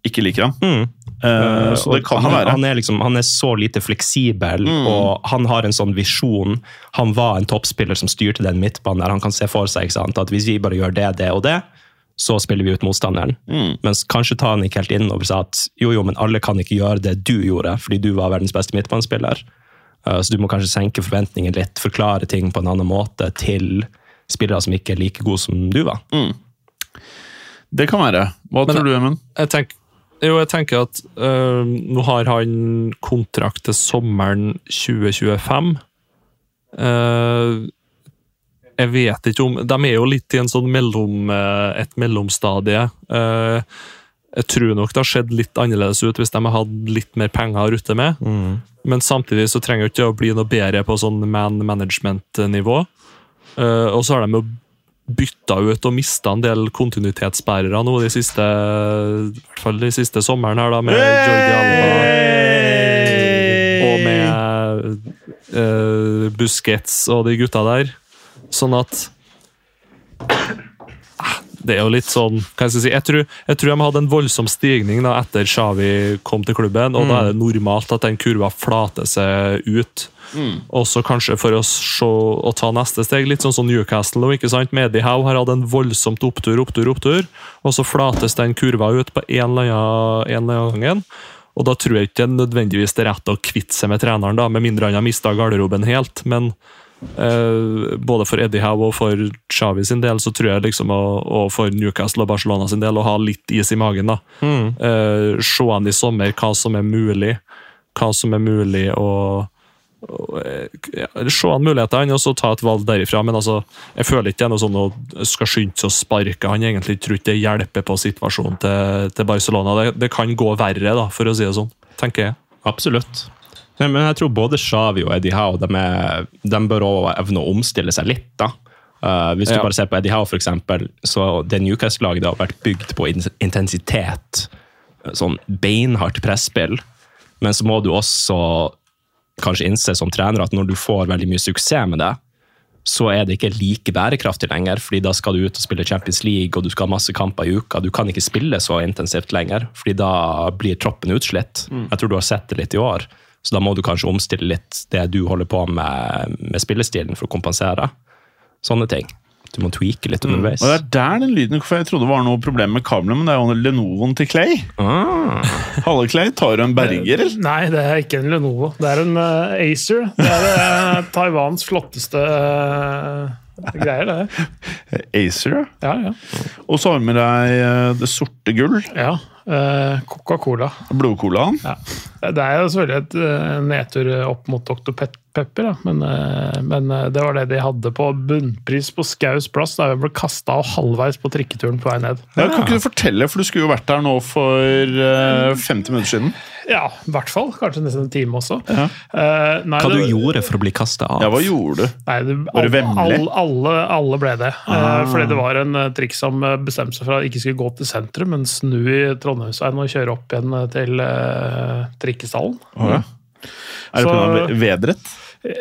ikke liker ham. Mm. Uh, så det kan han, være. han, er liksom, han er så lite fleksibel, Mm. og han har en sånn visjon. Han var en toppspiller som styrte den midtbanen der han kan se for seg ikke sant? at hvis vi bare gjør det, det og det, så spiller vi ut motstanderen. Mm. Mens kanskje ta han ikke helt inn over seg at jo, jo, men alle kan ikke gjøre det du gjorde, fordi du var verdens beste midtbanespiller. Eh, Så du må kanskje senke forventningene litt, forklare ting på en annen måte til spillere som ikke er like gode som du var. Det kan være. Hva Men- tror du, Emund? Jeg tenker, jo, jeg tenker at øh, nå har han kontrakt til sommeren 2025. Uh, jeg vet ikke om De er jo litt i en sånn mellom, eh, et mellomstadie. Eh, jeg tror nok det har sett litt annerledes ut hvis de har hatt litt mer penger å rutte med. Men samtidig så trenger det ikke å bli noe bedre på sånn man management-nivå. Uh, og så har de jo bytta ut og mista en del kontinuitetsbærere nå de siste i hvert fall de siste sommeren her da, med Jordi Alba og med uh, Busquets og de gutta der. Sånn at Det er jo litt sånn hva skal Jeg si, jeg tror, jeg tror de hadde en voldsom stigning da etter Xavi kom til klubben, og da er det normalt at den kurva flater seg ut. Også kanskje for å, se, å ta neste steg, litt sånn som Newcastle. nå. ikke sant? Medihaug har hatt en voldsomt opptur, opptur, opptur, og så flates den kurva ut på en eller annen, en eller annen gangen. Og da tror jeg ikke nødvendigvis det er rett å kvitte seg med treneren, da, med mindre han har mista garderoben helt. Men både for Eddie Howe og for Xavi sin del, så tror jeg liksom, og, for Newcastle og Barcelona sin del, å ha litt is i magen. da. Eh, se an i sommer hva som er mulig. Hva som er mulig å, eh, ja, Se an mulighetene og så ta et valg derifra. Men altså, jeg føler ikke det er noe sånn å skal skynde seg å sparke han. egentlig tror ikke det hjelper på situasjonen til, til Barcelona. Det, det kan gå verre, da, for å si det sånn. tenker jeg. Absolutt. Men jeg tror både Xavi og Eddie Howe de, er, de bør også evne å omstille seg litt. da. Uh, hvis du Ja. bare ser på Eddie Howe, for eksempel, så det Newcastle-laget har vært bygd på intensitet. Sånn beinhardt presspill. Men så må du også kanskje innse som trener at når du får veldig mye suksess med det, så er det ikke like bærekraftig lenger, fordi da skal du ut og spille Champions League, og du skal ha masse kamper i uka. Du kan ikke spille så intensivt lenger, fordi da blir troppen utslitt. Jeg tror du har sett det litt i år, så da må du kanskje omstille litt det du holder på med, med spillestilen for å kompensere. Sånne ting. Du må tweake litt underveis. Og det er der den lyden For jeg trodde det var noe problem med kabelen, men det er jo Lenovoen til Clay. Ah, Halle Clay, tar du en Berger, eller? Nei, det er ikke en Lenovo. Det er en uh, Acer. Det er uh, Taiwans flotteste eh, greier, det. Acer, ja. Ja, ja. Og så har du med deg det sorte gull. ja Coca-Cola. Blodcolaen. Ja. Det er jo selvfølgelig et eh, nedtur opp mot Dr. Pep Pepper, da. men, eh, men eh, det var det de hadde på bunnpris på Skaus plass da jeg ble kasta av halvveis på trikketuren på vei ned. Ja, kan ikke du fortelle, for du skulle jo vært der nå for eh, 50 minutter siden. Ja, i hvert fall. Kanskje nesten en time også. Ja. Uh, nei, hva du gjorde for å bli kasta av? Ja, hva gjorde du? Nei, det, Var du vemmelig? alle, alle, alle ble det. Ah. Uh, fordi det var en trikk som bestemte seg for at ikke skulle gå til sentrum, men snu i Trondheimsveien og kjøre opp igjen til trikkestallen. Oh, ja. Er det pga. vedret?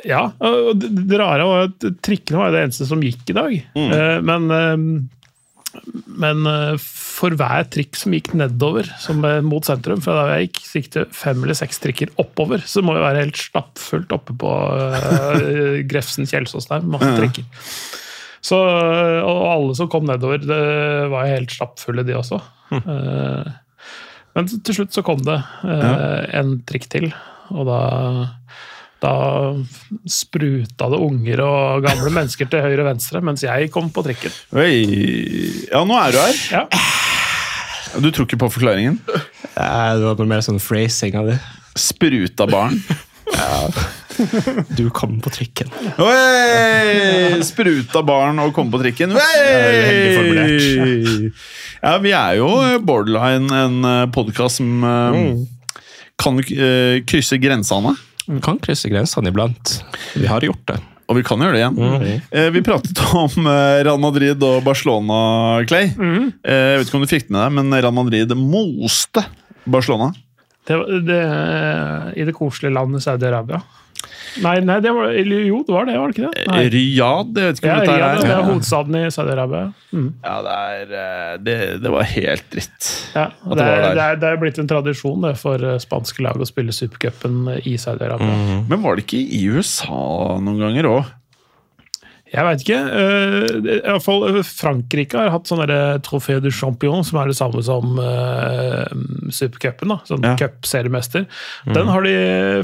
Ja, og det, rare var at trikkene var det eneste som gikk i dag. Mm. Eh, men eh, men eh, for hver trikk som gikk nedover som mot sentrum, fra der jeg gikk, så gikk det fem eller seks trikker oppover. Så det må jo være helt stappfullt oppe på uh, Grefsen Kjelsås der. Masse trikker. Så, og alle som kom nedover, det var jo helt stappfulle, de også. Mm. men til slutt så kom det ja. en trikk til, og da da spruta det unger og gamle mennesker til høyre og venstre, mens jeg kom på trikken. Oi. Ja, nå er du her. Ja. Du tror ikke på forklaringen? Ja, det var noe mer sånn phrasing av det. Spruta barn. Ja. Du kom på trikken. Oi! Spruta barn og kom på trikken. Oi! Ja, vi er jo borderline en podkast som eh, kan uh, krysse grensene. Vi kan krysse grensene iblant. Vi har gjort det. Og vi kan gjøre det igjen. Eh, Vi pratet om eh, Real Madrid og Barcelona, Clay. Eh, Jeg vet ikke om du fikk det med deg, men Real Madrid moste Barcelona. Det, det, I det koselige landet Saudi-Arabia. Nei, nei det var, jo, det var det, var det ikke det? Nei. Riyadh, jeg vet ikke Ja, om dette er det er. hovedstaden i Saudi-Arabia. Mm. Ja, det, er, eh, det, det var helt dritt. Ja, det det, var er, det, er, det er blitt en tradisjon det, for eh, spanske lag å spille supercupen i Saudi-Arabia. Men var det ikke i USA noen ganger òg? Jeg veit ikke. Uh, i hvert fall eh, Frankrike har hatt sånn Trofé du champion, som er det samme som uh, supercupen. Sånn Ja. cupseriemester. Den har de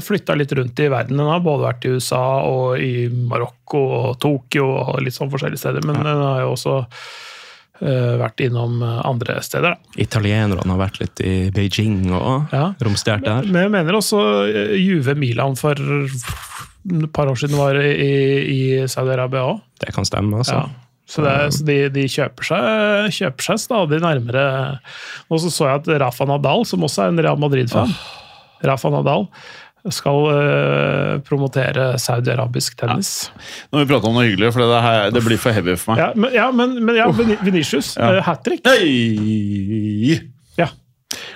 flytta litt rundt i verden. Den har både vært i USA og i Marokko og Tokyo og litt sånn forskjellige steder. Men den har jo også uh, vært innom andre steder. da. Italienerne har vært litt i Beijing og Ja. romstert der. Men jeg mener også Juve Milan for et par år siden var i, i Saudi-Arabia òg. Det kan stemme, altså. Ja. Så, det, så de, de kjøper, seg, kjøper seg stadig nærmere Og så så jeg at Rafa Nadal, som også er en Real Madrid-fan Rafa Nadal skal uh, promotere saudi-arabisk tennis. Nå har vi pratet om noe hyggelig, for det, her, det blir for heavy for meg. Ja, men, ja, men, men ja, Vinicius, Ja. ja. hat trick. Hey. Ja.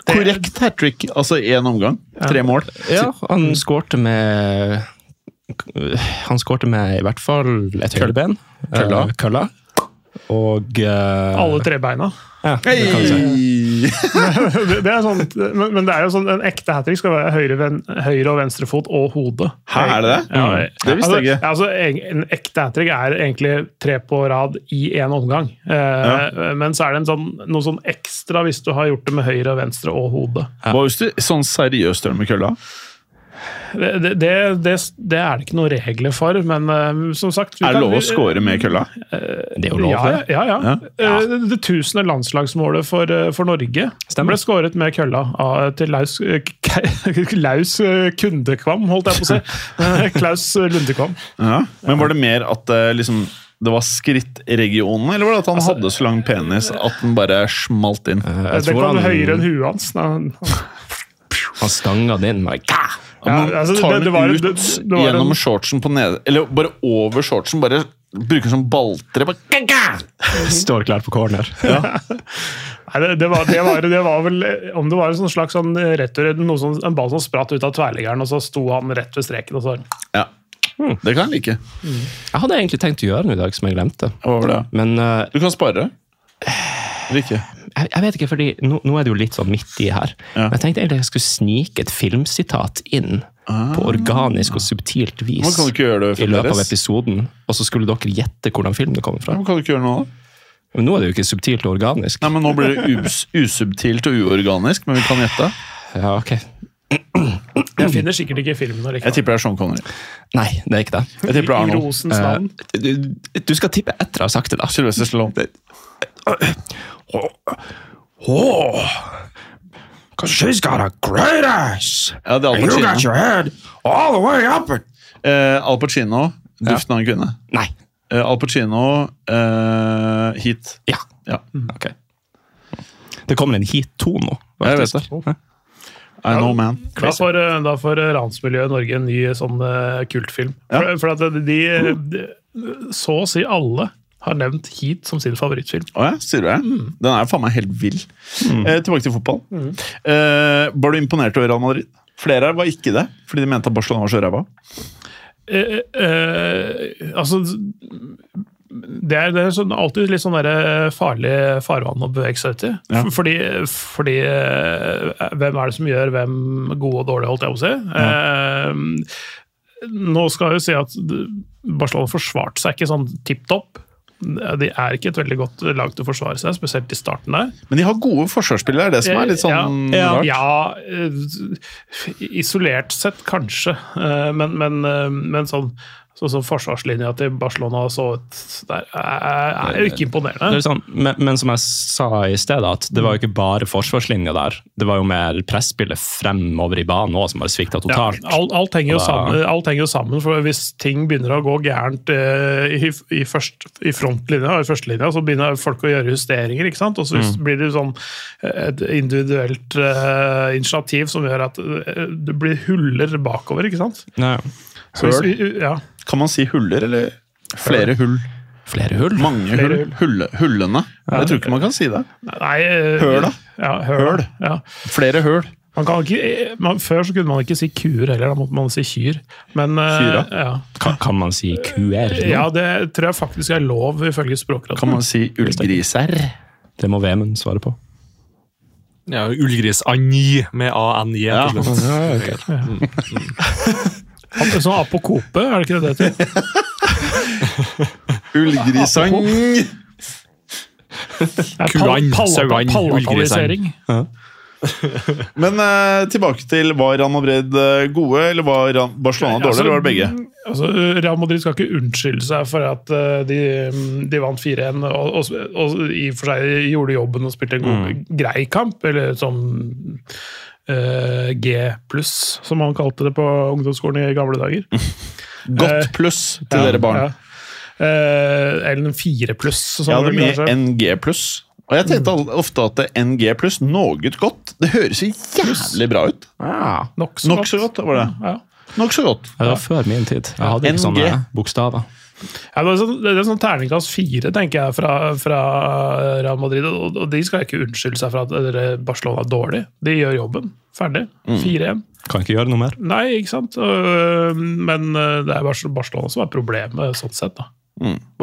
Korrekt hat trick, altså én omgang. Tre mål. Ja, han skårte med Han skårte med i hvert fall et høyreben. Kølla. Eh, Kølla. Og uh, Alle tre beina. Ja, det kan si. Det, det er sånn, men, men det er jo sånn, en ekte hat trick skal være høyre, ven, høyre og venstre fot og hodet. Her er det det? Ja, Mm. Det visste jeg ikke. Altså, altså, en ekte hat trick er egentlig tre på rad i én omgang. Eh, Men så er det en sånn, noe sånn ekstra hvis du har gjort det med høyre, venstre og hode. Hva hvis du sånn seriøst gjør det med kølla? Det, det, det, det, det er det ikke noen regler for, men uh, som sagt vi Er det lov å score med kølla? Det er jo lov, Ja, det. ja. ja, Ja. Eh, Det, det tusende landslagsmålet for, for Norge Stemmer. ble skåret med kølla til Laus Klaus eh, Kundekvam, holdt jeg på å si. Klaus Lundekvam. Ja. Men var det mer at liksom, det var skrittregionen, eller var det at han hadde så lang penis at den bare smalt inn? Det kom høyere enn huet hans. Han- Han stanga den inn med gah! Ja, altså, tar det- det den var- ut det- det var gjennom en- shortsen på nede Eller bare over shortsen. Bare bruker den som balltre. Står klar på corner. Nei, det, det, var, det, var, det var vel eh, Om det var en sånn slags sånn retur, noe som, en ball som spratt ut av tverrliggeren, og så sto han rett ved streken. og så Ja. Det kan jeg like. Jeg hadde egentlig tenkt å gjøre noe i dag som jeg glemte. Hva var det? Men uh, Du kan spare. Eller ikke? Jeg, jeg vet ikke, fordi nå, nå er det jo litt sånn midt i her. Ja. Men jeg tenkte egentlig jeg skulle snike et filmsitat inn på organisk og subtilt vis Men kan ikke gjøre det i løpet av episoden. Og så skulle dere gjette hvordan film det kommer fra. Men kan du ikke gjøre noe da? Men nå er det jo ikke subtilt og organisk. Nei, men Nå blir det us usubtilt og uorganisk, men vi kan gjette. Ja, ok. Jeg finner sikkert ikke filmen. Jeg tipper det er Sean Connery. Nei, det er ikke det. Jeg tipper det er I Arnold. rosens navn. Eh, du, du skal tippe etter å ha sagt det, da. Sylvester Stallone. She's got a great ass! Ja, det er Al Pacino. head all the way up it! Eh, Al Pacino, 'Duften av en kvinne'. Nei. Eh, Al Pacino, eh, 'Heat'. Ja. Ja, Ok. Det kommer en Heat 2 nå. jeg vet det. det. I know man. Da får, eh, da får eh, ransmiljøet i Norge en ny sånn eh, kultfilm. Ja. For, for at de, de, Så å si alle har nevnt Heat som sin favorittfilm. Å ja, sier du det? Den er faen meg helt vill. Eh, tilbake til fotball. Eh, var du imponert over Real Madrid? Flere var ikke det, fordi de mente at Barcelona var så ræva. Eh, eh, altså det er, det er sånn, alltid litt sånn farlig farvann å bevege seg ut i. Ja. Fordi, fordi eh, Hvem er det som gjør hvem gode og dårlige, holdt jeg på å si. Eh, nå skal jeg jo si at Barcelona forsvarte seg ikke sånn tipp topp. De er ikke et veldig godt lag til å forsvare seg, spesielt i starten der. Men de har gode forsvarsspillere, det er det som er litt sånn ja, rart. ja, eh, isolert sett kanskje, eh, men, men, eh, men sånn Sånn som forsvarslinja til Barcelona så ut der, er, er jo ikke Det imponerende. er sånn, men, men som jeg sa i stedet, at det var jo ikke bare forsvarslinja der. Det var jo mer presspillet fremover i banen òg som bare svikta Ja, totalt. alt, alt, henger Da- sammen, alt henger jo sammen, for hvis ting begynner å gå gærent eh, i, i, først, i frontlinja i førstelinja, så begynner folk å gjøre justeringer, ikke sant? og så Mm. blir det sånn eh, et individuelt eh, initiativ som gjør at eh, det blir huller bakover, ikke sant? Ja. Høl? ja. Kan man si huller, eller flere hull? Flere hull? Mange Flere hull. Hulle, hullene. Jeg tror ikke man kan si det. Nei, eh, Høl, da? Ja, høl. Høl. Ja. Flere høl. Man kan ikke, eh, man, før så kunne man ikke si kuer heller, da måtte man si kyr. Men, eh, Kyra? Ja. Kan, kan man si kuer? nå? ja, det tror jeg faktisk er lov, ifølge Språkrådet. Kan man si ullgriser? Det må Vemund svare på. Ja, Ullgris-Anji med A-N-I. Ja. til slutt. Ap- Sånn apokope, er det ikke det det heter? Ullgrisang! Kuan, sauan, pallatalisering. Men eh, tilbake til var Real Madrid eh, gode, eller var Barcelona dårlig, eller var det begge? Altså, Real Madrid skal ikke unnskylde seg for at uh, de, de vant 4-1 og, og, og i og for seg gjorde jobben og spilte en god, Mm. grei kamp, eller sånn eh, G pluss, som han kalte det på ungdomsskolen i gamle dager. Godt pluss til dere barn. Ja. Eh, eller en fire pluss. som Jeg hadde mye NG pluss. Og jeg tenkte ofte at NG pluss, noe godt, det høres jo jævlig bra ut. Ja, Nokså Nok så godt, var det. Ja. Nok så godt. det var før min tid. Jeg hadde ikke NG. sånne bokstaver. Ja, det er sånn, det er sånn terningkast fire, tenker jeg, fra, fra Real Madrid. Og, og de skal ikke unnskylde seg for at Barcelona er dårlig. De gjør jobben. Ferdig. 4-1. Kan ikke gjøre noe mer. Nei, ikke sant? Men eh, det er Barcelona som er problemet, sånn sett. da.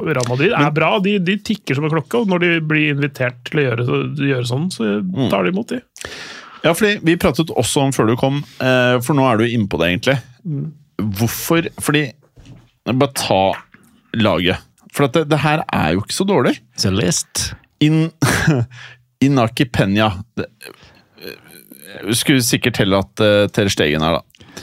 Real Madrid er bra, de, de tikker som en klokke, og når de blir invitert til å gjøre, gjøre sånn, så tar de imot de. Ja, fordi Vi pratet også om før du kom, eh, for nå er du inne på det, egentlig. Hvorfor Fordi Bare ta laget. For at det, det her er jo ikke så dårlig. The list. In, Inaki Peña det, eh, Skulle sikkert telle at uh, Ter Stegen er, da.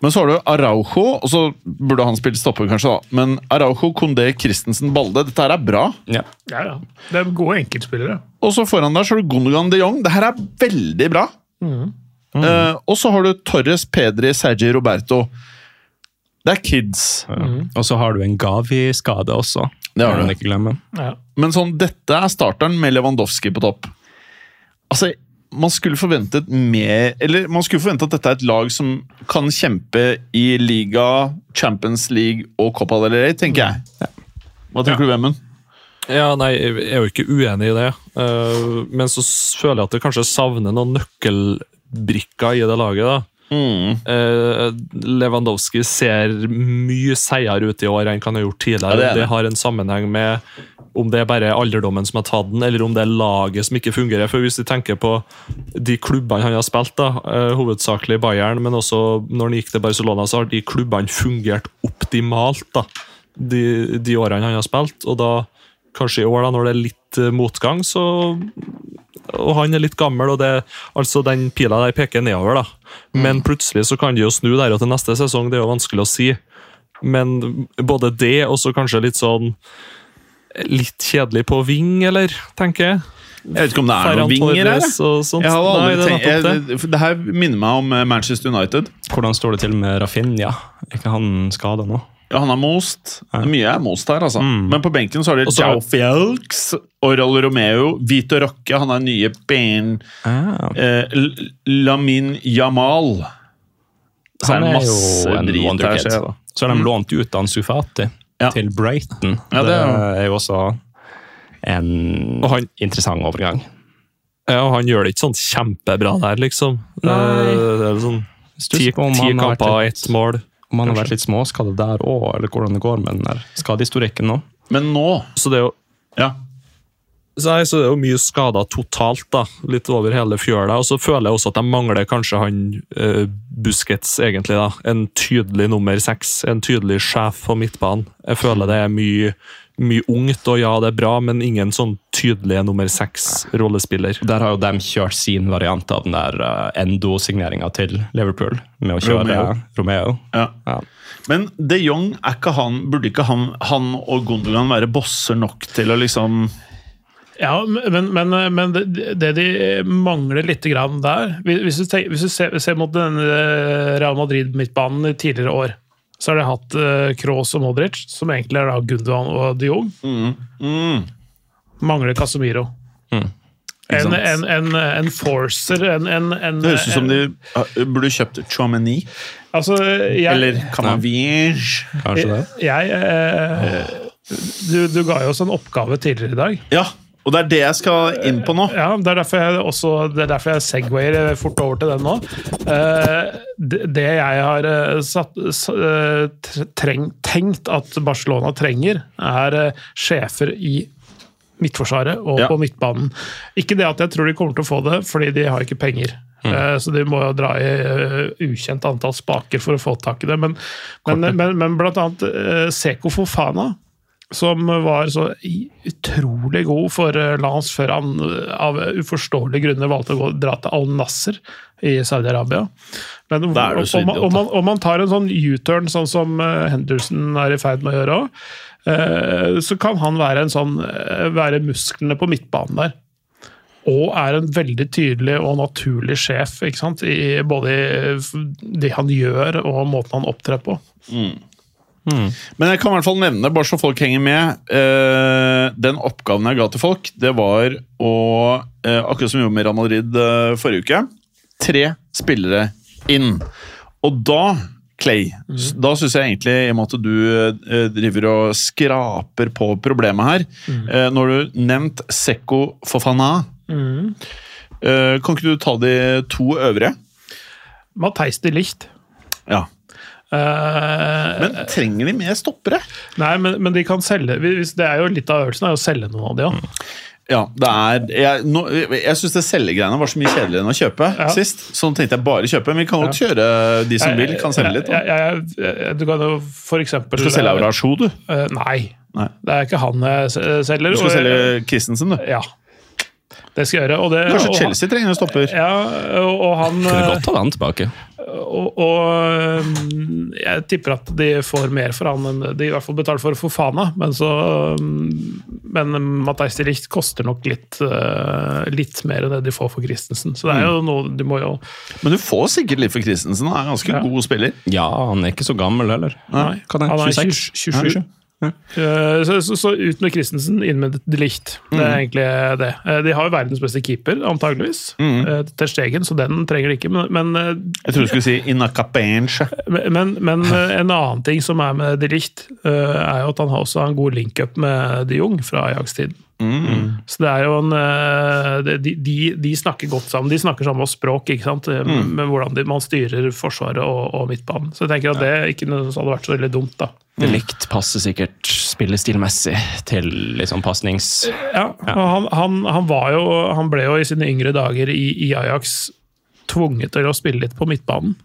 Men så har du Araujo, og så burde han spilt stopper, kanskje. da. Men Araujo, Kondé, Christensen, Balde. Dette her er bra. Ja. Ja, ja. Det er gode enkeltspillere. Og så foran der så har du Gundogan de Jong. Det her er veldig bra. Eh, og så har du Torres, Pedri, Sergi Roberto. Det er kids. Og så har du en Gavi-skade også. Det har du. ikke glemme. Ja. Men sånn, dette er starteren med Lewandowski på topp. Altså, man skulle forventet mer Eller man skulle forvente at dette er et lag som kan kjempe i liga, Champions League og Copa del Rey, tenker jeg. Hva tenker du, Vemund? Ja, nei, jeg er jo ikke uenig i det. Eh, men så føler jeg at det kanskje savner noen nøkkelbrikker i det laget. da. Mm. Eh, Lewandowski ser mye seigere ut i år enn han har gjort tidligere. Ja, det det. det har en sammenheng med om det er bare alderdommen som har tatt den, eller om det er laget som ikke fungerer. For Hvis vi tenker på de klubbene han har spilt, da, eh, hovedsakelig Bayern, men også når han gikk til Barcelona, så har de klubbene fungert optimalt da, de, de årene han har spilt. Og da, kanskje i år, da, når det er litt eh, motgang, så og han er litt gammel, og det, altså den pila der peker nedover. da. Men plutselig så kan de jo snu der og til neste sesong, det er jo vanskelig å si. Men både det og så kanskje litt sånn Litt kjedelig på ving, eller, tenker jeg. Jeg vet ikke om det er noen vinger her. Jeg. det. det her minner meg om eh, Manchester United. Hvordan står det til med Rafinha? Er ikke han skada nå? Ja, Han er most. Mye er most her, altså. Mm. Men på benken så har de Jao Fjelks, Oral Romeo, Vito Rocke han er nye Ben Ah, eh, Lamin Jamal. Så han er er masse jo en drit her, wonderkid. ser da. Så har de lånt ut Ansu Sufati Ja. til Brighton. Ja, det det, er- jo også en Og han- interessant overgang. Ja, og han gjør det ikke sånn kjempebra der, liksom. Nei. Eh, Det er sånn ti, kamper, ett mål. Om han har vært litt småskadet der òg, eller hvordan det går med den der skadehistorikken nå. Men nå Så det er jo Ja. Så, nei, så det er jo mye skader totalt, da. Litt over hele fjøla. Og så føler jeg også at de mangler kanskje han eh, Busquets, egentlig. da. En tydelig nummer seks. En tydelig sjef på midtbanen. Jeg føler det er mye, mye ungt, og ja, det er bra, men ingen sånn tydelige nummer seks-rollespiller. Der har jo de kjørt sin variant av den der uh, Endo-signeringa til Liverpool, med å kjøre Romeo. Romeo. Ja. Ja. Men de Jong, er ikke han, burde ikke han, han og Gundogan være bosser nok til å liksom Ja, men, men, men det, det de mangler litt grann der Hvis du, tenker, hvis du ser, ser mot den eh, Real Madrid-midtbanen i tidligere år, så har de hatt uh, Kroos og Modric, som egentlig er da Gundogan og de Jong. mm, Mangler Casemiro. Mm. En, en, en, en forcer, en, en, en Det høres ut som en- de uh, burde kjøpt Chomeny. altså, Eller Camavinge. Kanskje det? jeg, eh, du, du ga jo oss en oppgave tidligere i dag. Ja, og det er det jeg skal inn på nå. Ja, Det er derfor jeg, også, det er derfor jeg segwayer fort over til den nå. Eh, det, jeg har eh, satt, eh, tre- treng, tenkt at Barcelona trenger, er sjefer i midtforsvaret og Ja. på midtbanen. Ikke det at jeg tror de kommer til å få det, fordi de har ikke penger. Mm. Så de må jo dra i ukjent antall spaker for å få tak i det. Men, men, men, men blant annet Seko Fofana, som var så utrolig god for eh, Lance før han eh, av uforståelige grunner valgte å gå, dra til Al Nasser i Saudi-Arabia. Men om, om, man- om, man, om man tar en sånn U-turn, sånn som eh, Henderson er i ferd med å gjøre òg, så kan han være, en sånn, være musklene på midtbanen der. Og er en veldig tydelig og naturlig sjef? I, både det han gjør og måten han opptrer på. Men jeg kan i hvert fall nevne, bare så folk henger med eh, Den oppgaven jeg ga til folk, det var å eh, Akkurat som vi gjorde med Real Madrid eh, forrige uke. Tre spillere inn. Og da, Clay, mm. da syns jeg egentlig, i og med at du eh, driver og skraper på problemet her eh, Når du nevnt Sekko Fofana, eh, kan ikke du ta de to øvrige? Matheis de Licht. Ja. Eh, Men trenger de mer stoppere? Nei, men, men de kan selge Det er jo litt av øvelsen er jo å selge noen av de òg. Ja, det er Jeg, no, jeg syns det selgegreiene var så mye kjedeligere enn å kjøpe Ja. sist. Så nå tenkte jeg bare kjøpe, men vi kan godt kjøre de som vil, kan selge litt. Jeg, jeg, jeg, du kan jo for eksempel Du skal selge Aurasjo, du. Uh, nei. Nei. Det er ikke han jeg selger. Du skal og- selge Christensen, du. Ja. Det skal jeg gjøre. Og det, Kanskje og Chelsea trenger en stopper. Ja, og, og han Kunne eh, godt ta den tilbake. Og, og um, jeg tipper at de får mer for han enn de i hvert fall betaler for Fofana. Men, så, um, men Matheis de Licht koster nok litt, uh, litt mer enn det de får for Christensen. Så det er jo noe de må jo Men du får sikkert litt for Christensen. Han er ganske Ja. god spiller. Ja, han er ikke så gammel heller. Nei, han er 26? 27. Eh, Så, så, så ut med Christensen, inn med de Licht. Det er egentlig det. Eh, De har jo verdens beste keeper, antageligvis. Mm. Til Stegen, så den trenger de ikke. Men, men eh, Jeg trodde du skulle si Inakapenche. Men, men eh, en annen ting som er med de Licht, eh, er jo at han har også en god link-up med de Jong fra Ajax-tiden. Så det er jo en eh, de, de, de snakker godt sammen. De snakker samme språk, ikke sant? Mm. med hvordan de, man styrer Forsvaret og, og midtbanen. Så jeg tenker at det ikke hadde vært så veldig dumt, da. Det likt passer sikkert spillestilmessig til liksom pasnings... Ja, ja. han, han, han, var jo, han ble jo i sine yngre dager i, i Ajax tvunget til å spille litt på midtbanen.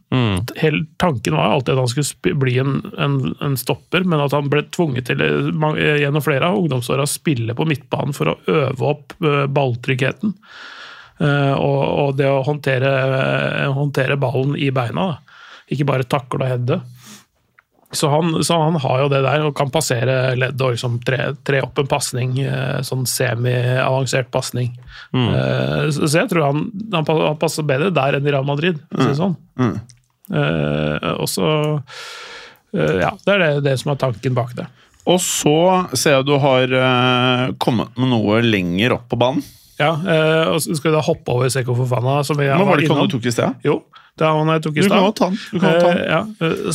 Hele tanken var alltid at han skulle bli en, en, en stopper, men at han ble tvunget til eh, eh, gjennom flere av ungdomsåra å spille på midtbanen for å øve opp eh, balltryggheten. Og, og det å håndtere, håndtere ballen i beina. Da. Ikke bare takle og heade. Så han, så han har jo det der, og kan passere ledd og liksom tre, tre opp en pasning. eh, Sånn semi-avansert pasning. Mm. Så så jeg tror han, han passer bedre der enn i Real Madrid. for å si det sånn. Eh, Og så eh, Ja, det er det, det som er tanken bak det. Og så ser jeg du har eh, kommet med noe lenger opp på banen. Ja, eh, og så Skal vi da hoppe over Seko Fofana? Som vi Men var det ikke han du tok i sted? Jo, det er han jeg tok i Du stad.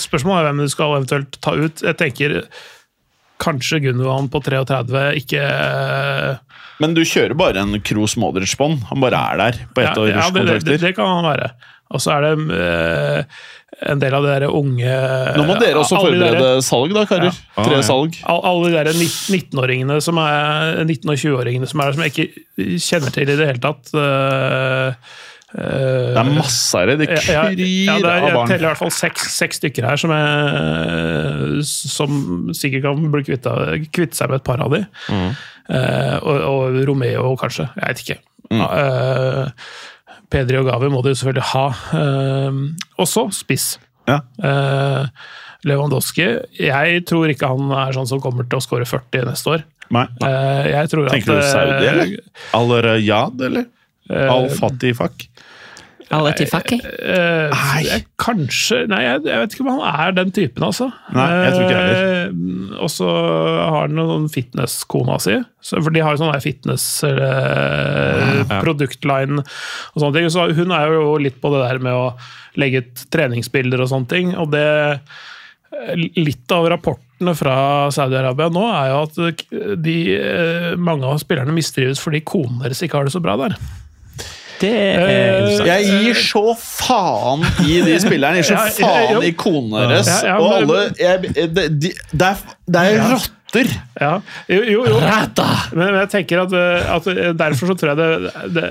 Spørsmålet er hvem du skal eventuelt ta ut. Jeg tenker kanskje Gundogan på 33 ikke eh, Men du kjører bare en Kroos Modric-bånd. Han bare er der på ett ja, års ja, det, det, det kan han være. Og så er det eh, en del av de unge Nå må dere også forberede de der- salg, da, karer. Ja. Tre ja. salg. All- Alle de 19-åringene som er 19- og 20-åringene som er der, som jeg ikke kjenner til i det hele tatt. eh, Det er masse her! det. Kryr ja, ja, det er, av jeg teller i hvert fall seks, seks stykker her som, jeg, som sikkert kan bli kvitta, kvitte seg med et par av de. Mm. Uh, og, og Romeo, kanskje. Jeg vet ikke. Mm. Uh, Pedri og Gavi må de jo selvfølgelig ha. Uh, og så spiss. Ja. Eh, Lewandowski. Jeg tror ikke han er sånn som kommer til å skåre 40 neste år. Nei. Eh, tror Tenker at, du Saudi, eller? Al-Rayad, eller? Al-Fatifak? Alle til fucky. Nei, kanskje Nei, jeg, jeg vet ikke om han er den typen, altså. Nei, jeg tror ikke jeg Eh, og så har han noen fitness-kona si. Så, for de har jo sånn der fitness-produktline og sånne ting. Så hun er jo litt på det der med å legge ut treningsbilder og sånne ting. Og det Litt av rapportene fra Saudi-Arabia nå er jo at de, eh, mange av spillerne mistrives fordi konene deres ikke har det så bra der. Det er Eh. Jeg gir så faen i de spillerne. Jeg gir så faen i konene deres. Og alle jeg, det, de, det er, det er rotter! Ja, jo, jo, jo. Men, men jeg tenker at, eh, at derfor så tror jeg det, det,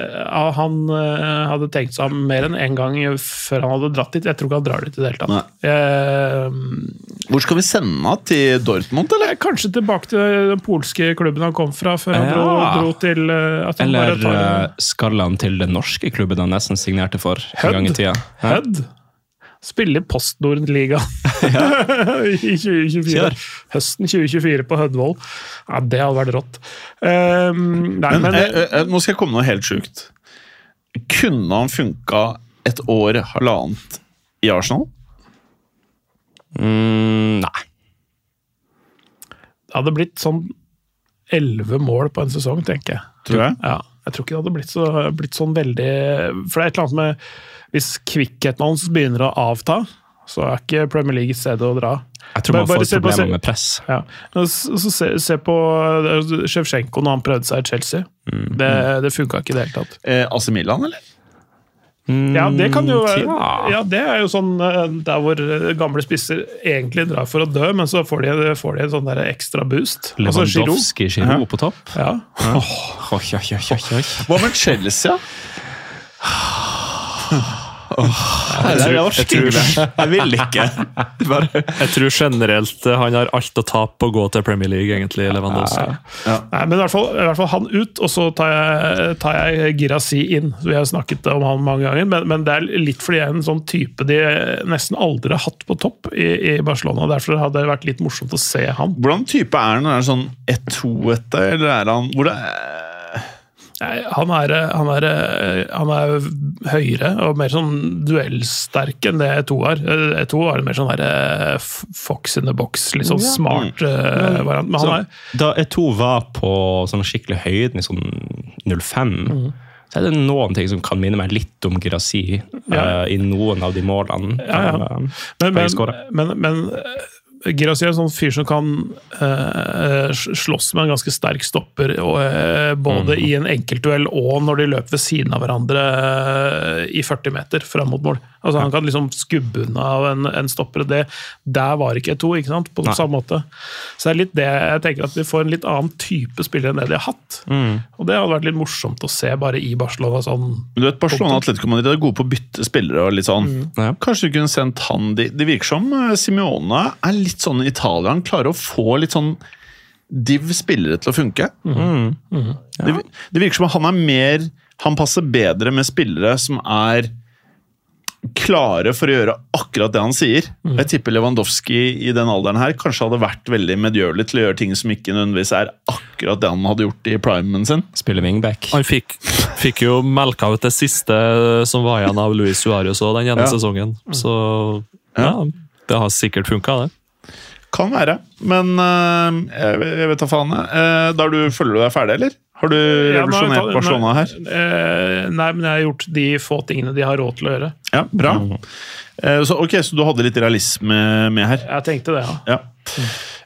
han eh, hadde tenkt seg om mer enn én gang før han hadde dratt dit. Jeg tror ikke han drar dit i det hele tatt. Jeg, Hvor skal vi sende han? Til Dortmund, eller? eh, kanskje tilbake til den polske klubben han kom fra, før han dro, Ja. dro til eh, at han Eller bare tar eh, skal han til den norske klubben han nesten signerte for en gang i tida? Hødd. Spille i Postnord-ligaen i 2024. Kjør. Høsten 2024 på Hødvoll. Ja, det hadde vært rått. Um, nei, Men, men, eh, eh, nå skal jeg komme noe helt sjukt. Kunne han funka et år, halvannet, i Arsenal? Mm, nei. det hadde blitt sånn elleve mål på en sesong, tenker jeg. Tror jeg. Ja, jeg tror ikke det hadde blitt, så, blitt sånn veldig For det er et eller annet med Hvis kvikkheten hans begynner å avta, så er ikke Premier League et sted å dra. Jeg tror man Bare- får problemer se- med press. Ja. Så, så se, se på Sjevsjenko når han prøvde seg i Chelsea. Mm. Det, det funka ikke i det hele tatt. Eh, AC Milan, eller? Ja, det kan jo være Mm, Ja, det er jo sånn eh, der hvor eh, gamle spisser egentlig drar for å dø, men så får de, får de en sånn der ekstra boost. Altså, Giroud. Lewandowski, på topp. Ja. Oi, Oh, oh, oh. Hva med Chelsea? da? Nei, jeg orker ikke det. Jeg vil ikke. Bare. Jeg tror generelt eh, han har alt å tape på å gå til Premier League, egentlig, Lewandowski. Nei, men i hvert, fall, i hvert fall han ut, og så tar jeg, tar jeg Girasi inn. Vi har snakket om han mange ganger, men, men det er litt fordi jeg er en sånn type de nesten aldri har hatt på topp i, i Barcelona. Derfor hadde det vært litt morsomt å se han. Hvordan type er han? Er det sånn 1-2-ete, eller er han hvor det Nei, Han er, han, er, han er høyere og mer sånn duellsterk enn det E2 er. E2 var mer sånn der eh, fox in the box, litt sånn Ja. smart eh, variant. Men han Så, er da E2 var på sånn skikkelig høyden i sånn 05, mm. så er det noen ting som kan minne meg litt om Grassi Ja. uh, i noen av de målene. Ja, ja. eh, Men, men, men, men Girassi er en sånn fyr som kan uh, slåss med en ganske sterk stopper, og, eh, både Mm. i en enkeltduell og når de løper ved siden av hverandre uh, i 40 meter fram mot mål. Altså Han kan liksom skubbe unna en, en stopper. det, Der var ikke to, ikke sant? på Nei. samme måte. Så det er litt det jeg tenker at vi får en litt annen type spillere enn det de har hatt. Mm. Og det hadde vært litt morsomt å se bare i Barcelona. sånn Men du vet, Barcelona og Atletico Madrid er gode på å bytte spillere. og litt sånn. Mm. Kanskje du kunne sendt han Det virker som Simione Simeone er litt sånn i Italia. Han klarer å få litt sånn div spillere til å funke. Mm. Det, det virker som han er mer Han passer bedre med spillere som er klare for å gjøre akkurat det han sier. Jeg tipper Lewandowski i den alderen her kanskje hadde vært veldig medgjørlig til å gjøre ting som ikke nødvendigvis er akkurat det han hadde gjort i primen sin. Spiller wingback. Han fikk, fikk jo melka ut det siste som var igjen av Luis Suárez òg den ene Ja. sesongen. Så ja, det har sikkert funka, det. Kan være, men øh, jeg, jeg vet da faen. Eh, da du, føler du deg ferdig, eller? Har du revolusjonert ja, Barcelona her? Eh, nei, men jeg har gjort de få tingene de har råd til å gjøre. Ja, bra. Eh, så, ok, så du hadde litt realisme med her? Jeg tenkte det, ja. Ja.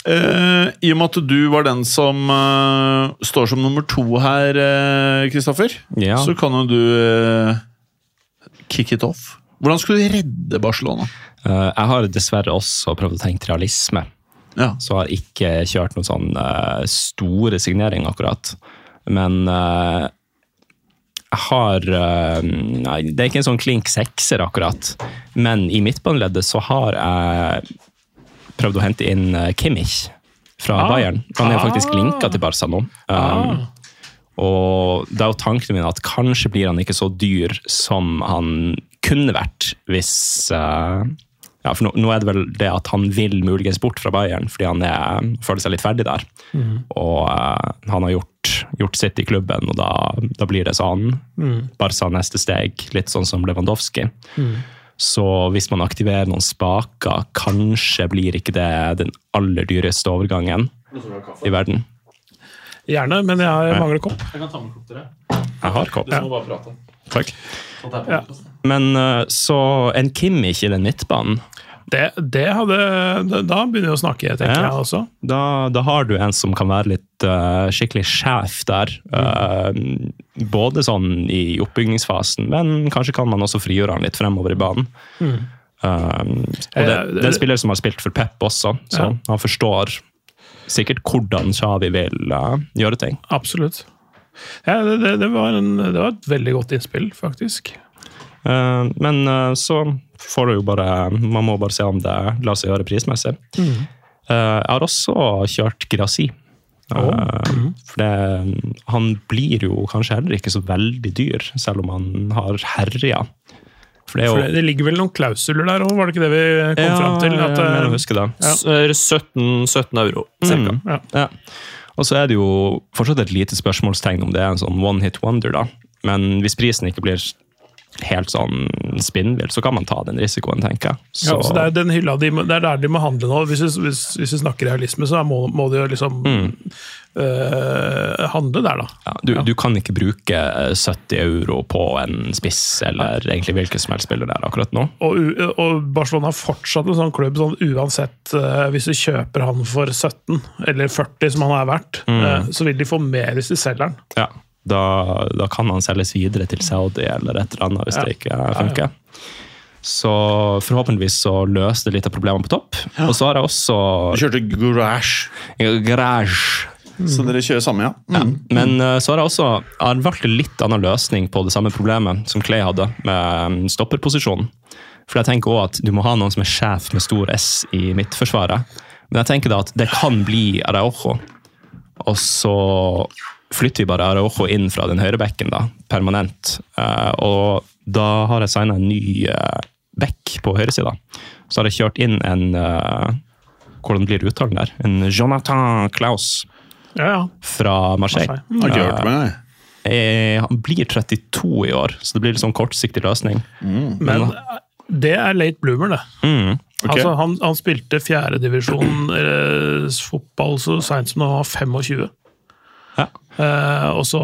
Uh, I og med at du var den som uh, står som nummer to her, Kristoffer, Ja. så kan jo du kick it off. Hvordan skulle du redde Barcelona? Eh, jeg har dessverre også prøvd å tenke realisme. Ja. Så har ikke kjørt noen sånn eh, store signering akkurat. Men eh, jeg har Nei, det er ikke en sånn klink sekser akkurat. Men i midtbaneleddet så har jeg prøvd å hente inn Kimmich fra Ah. Bayern. Han er faktisk Ah. linka til Barca nå. Um, og det er jo tanken min at kanskje blir han ikke så dyr som han kunne vært hvis eh, ja, for nå, nå er det vel det at han vil muligens bort fra Bayern fordi han er, føler seg litt ferdig der. Og uh, han har gjort, gjort sitt i klubben, og da, da blir det sånn. Barca neste steg, litt sånn som Lewandowski. Så hvis man aktiverer noen spaker, kanskje blir ikke det den aller dyreste overgangen i verden. Gjerne, men jeg mangler kopp. Jeg kan ta med kopp til deg. Jeg har kopp. Du må bare prate. Takk. Ja. Men eh, så en Kimmich i den midtbanen Det, det hadde Da begynner vi å snakke, tenker Ja. jeg også. Da, da har du en som kan være litt uh, skikkelig sjef der. Eh, både sånn i oppbyggingsfasen, men kanskje kan man også frigjøre han litt fremover i banen. Mm. Eh, og det, det er en spiller som har spilt for Pep også, så Ja. han forstår sikkert hvordan Xavi vil uh, gjøre ting. Absolutt. Ja, det, det, det, var en, det var et veldig godt innspill, faktisk. Eh, men eh, så får du jo bare Man må bare se om det lar seg gjøre prismessig. Mm. Eh, jeg har også kjørt Grassi. Eh, For det, han blir jo kanskje heller ikke så veldig dyr, selv om han har herja. For det er jo For det, det ligger vel noen klausuler der òg, var det ikke det vi kom Ja, fram til? jeg At, mener jeg eh, det. Ja. Er 17, 17 euro, cirka. Mm. ja. Ja. Og så er det jo fortsatt et lite spørsmålstegn om det er en sånn one hit wonder, da. Men hvis prisen ikke blir helt sånn spinnvill, så kan man ta den risikoen, tenker jeg. Ja, så det er den hylla de, det er der de må handle nå. Hvis vi, hvis, hvis vi snakker realisme, så må, må de jo liksom Mm. øh, handle der, da. Ja, du, du kan ikke bruke eh, 70 euro på en spiss eller egentlig hvilken som helst spiller der akkurat nå. Og, og Barcelona er fortsatt en sånn klubb, sånn uansett øh, hvis du kjøper han for 17 eller 40, som han er verdt, Mm. så vil de få mer hvis de selger han. Ja, da, da kan han selges videre til Saudi eller et eller annet hvis Ja. det ikke funker. Så forhåpentligvis så løste litt av problemene på topp. Og så har jeg også Du kjørte garage. garage. Så dere kjører samme, ja? Ja. Mm. Men eh, så har jeg også har valgt en litt annen løsning på det samme problemet som Clay hadde med mm, stopperposisjonen. For jeg tenker også at du må ha noen som er sjef med stor S i midtforsvaret. Men jeg tenker da at det kan bli Araujo. Og så flytter vi bare Araujo inn fra den høyrebekken da, permanent. Eh, og da har jeg signa en ny uh, bekk på høyresida. Så har jeg kjørt inn en eh, Hvordan blir uttalen der? En Jonathan Claus Ja, ja. fra Marseille. Marseille. Har ikke hørt om det. Eh, han blir 32 i år, så det blir litt sånn kortsiktig løsning. Men det er late bloomer, det. Mm. Okay. Altså, han, han spilte fjerdedivisjon eh, fotball så seint som da han var 25. Ja. Eh, og så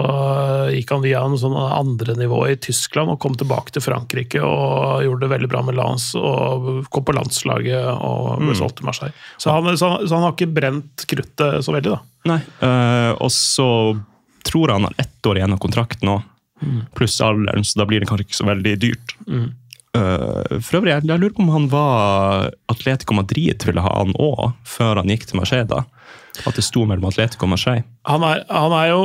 gikk han via en sånn andre nivå i Tyskland og kom tilbake til Frankrike og gjorde det veldig bra med Lance og kom på landslaget og ble solgt til Marseille. Så han, så, han, så han har ikke brent kruttet så veldig, da. Nei. uh, og så tror jeg han har ett år igjen av kontrakten nå, pluss alderen, så da blir det kanskje ikke så veldig dyrt. Eh, for øvrig, jeg, jeg lurer på om han var Atletico Madrid ville ha han òg, før han gikk til Marseille. At det sto mellom Atletico og Marseille. Han er, han er jo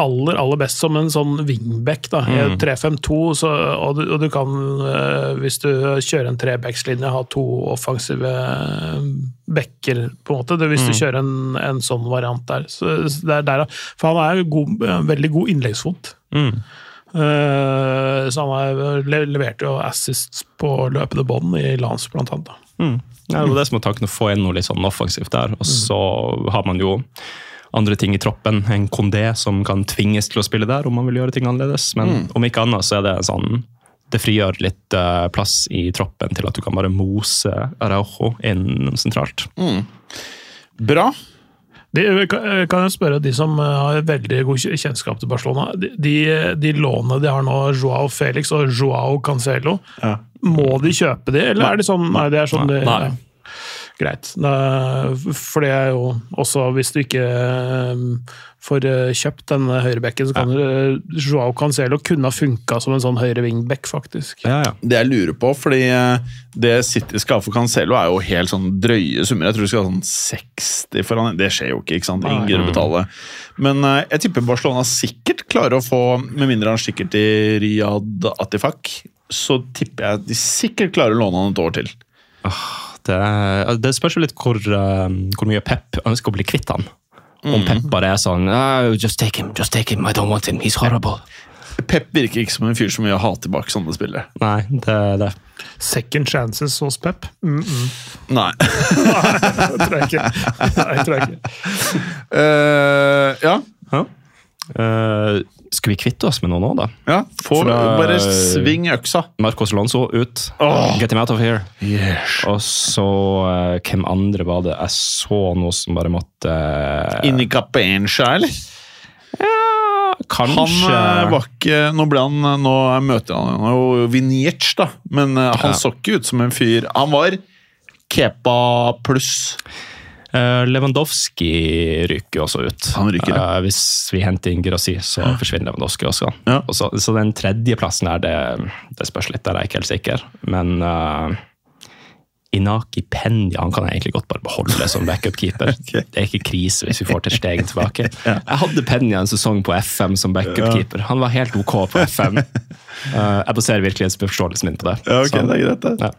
aller aller best som en sånn wingback da, Mm. 3-5-2. Og, du- og du kan, eh, hvis du kjører en trebackslinje, ha to offensive eh, backer, på en måte. Det, hvis du Mm. kjører en, en sånn variant der. Så det er der, da. For han er god, eh, veldig god innleggsfot. Mm. Så han er, le- leverte jo assists på løpende bånd i lands, blant annet. Da. Mm. Ja, det var det som var tanken, å få inn noe litt sånn offensivt der. Og så har man jo andre ting i troppen. En Kondé som kan tvinges til å spille der om man vil gjøre ting annerledes. Men om ikke annet så er det sånn Det frigjør litt uh, plass i troppen til at du kan bare mose Araujo inn sentralt. Bra. De, kan kan jeg spørre de som eh, har veldig god kjennskap til Barcelona. De, de, lånene de har nå, Joao Felix og Joao Cancelo, må de kjøpe de, eller er det sånn Nei, det er sånn Nei. de, Nei. Greit. For det er jo også, hvis du ikke eh, får eh, kjøpt denne høyrebekken, så kan ja. Joao Cancelo kunne ha funka som en sånn høyre wingback, faktisk. Ja, ja. Det jeg lurer på, fordi eh, det City skal ha for Cancelo, er jo helt sånn drøye summer. Jeg tror de skal ha sånn 60 for han. Det skjer jo ikke, ikke sant? Ingen gidder å betale. Men eh, jeg tipper Barcelona sikkert klarer å få, med mindre han stikker til Riyad Atifak, så tipper jeg de sikkert klarer å låne han et år til. Det, det spørs jo litt hvor, eh, hvor mye Pep ønsker å bli kvitt han. Om Pep bare er sånn oh, Just take him, just take him, I don't want him, he's horrible. Pep virker ikke som en fyr som vil ha tilbake sånne spillere. Nei, det er det. Second chances hos Pep? Mm -mm. Nei. Nei, det tror jeg ikke. Nei, tror jeg ikke. Uh, ja. Ja. Eh, skal vi kvitte oss med noe nå, da? ja. for, Fra- bare sving øksa. Marcos Lonzo ut. Oh. Get him out of here. Yes. Og så uh, Hvem andre var det jeg så noe som bare måtte uh, Inni Capencha, eller? Ja, Kanskje Han eh, var ikke Nå ble han Nå møter han jo Viniec, da. Men uh, han Ja. så ikke ut som en fyr Han var Kepa pluss. Eh, Lewandowski ryker jo også ut. Han ryker, ja. Eh, hvis vi henter inn Girassi, så forsvinner Lewandowski også. Ja. Og så, så den tredjeplassen her, det, det spørs litt, der er jeg ikke helt sikker. Men uh, Inaki Penya han kan jeg egentlig godt bare beholde som backup-keeper. Det er ikke krise hvis vi får til stegen tilbake. Jeg hadde Penya en sesong på FM som backup-keeper. Han var helt ok på FM. Uh, jeg baserer virkelighetsforståelsen min på det. Ja, ok, Så- det er greit, det. Ja.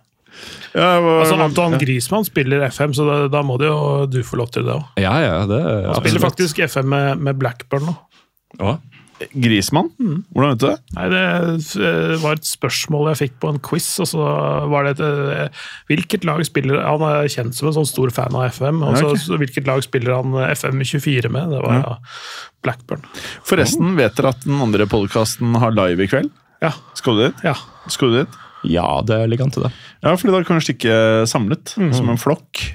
Ja, var, Altså, Antoine Grismann spiller FM, så da, da må det jo du få lov til det òg. Ja, ja, det er Han spiller faktisk FM med, med Blackburn nå. Ja. Grismann? Hvordan vet du det? Nei, Det eh, var et spørsmål jeg fikk på en quiz, og så var det et eh, Hvilket lag spiller Han er kjent som en sånn stor fan av FM. og så, Ja, ok. hvilket lag spiller han FM24 med? Det var ja, Blackburn. Forresten, vet dere at den andre podkasten har live i kveld? Ja. Skal du dit? ja. Skal du dit? Ja, det ligger an til det. Ja, fordi da kan kanskje stikke samlet, som en flokk.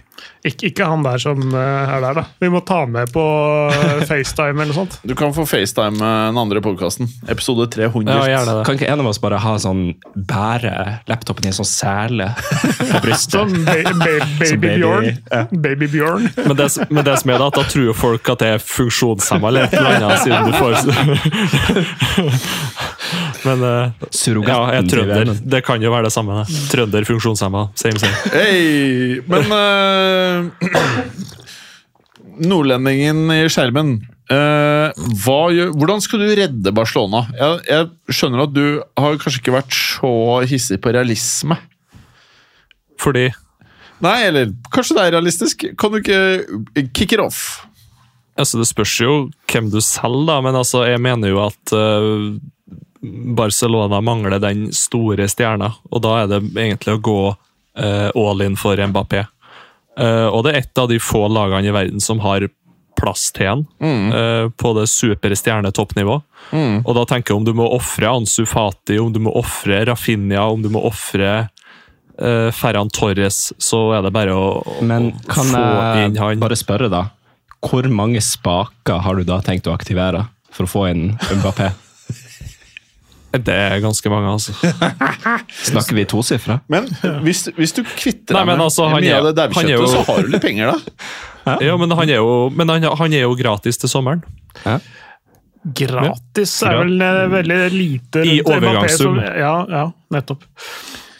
Ikke, ikke han der som eh, er der, da. Vi må ta med på eh, FaceTime eller noe sånt. Du kan få FaceTime den andre podkasten. Episode 300. Ja, gjerne det. Kan ikke en av oss bare ha sånn bære laptopen i en sånn sele på brystet? Sånn ba ba baby, baby, Bjørn. ja. Baby Bjørn. Men det, men det som er da, at da tror jo folk at det er funksjonshemma eller et eller annet, siden du får Men uh, Surrogaten ja, jeg er trønder. Det kan jo være det samme. det. Trønder funksjonshemma. Same, same. Hei! Men uh, nordlendingen i skjermen. Uh, hva gjør, hvordan skal du redde Barcelona? Jeg, jeg skjønner at du har kanskje ikke vært så hissig på realisme. Fordi Nei, eller kanskje det er realistisk? Kan du ikke kick it off? altså, Det spørs jo hvem du selger, da, men altså, jeg mener jo at eh, Barcelona mangler den store stjerna, og da er det egentlig å gå uh, all in for Mbappé. Uh, og det er et av de få lagene i verden som har plass til han uh, på det supre Mm. Og da tenker jeg om du må ofre Ansu Fati, om du må ofre Rafinha, om du må ofre uh, Ferran Torres, så er det bare å, Men å få inn jeg bare spørre, da? Hvor mange spaker har du da tenkt å aktivere for å få inn Mbappé? Det er ganske mange, altså. Snakker vi tosifra? Men hvis, hvis du kvitter deg med altså, mye er- av det han daukjøttet, så har du litt penger, da. Ja, men han er jo, men han, han er jo gratis til sommeren. Gratis er vel veldig lite I overgangssum. Ja, ja, nettopp.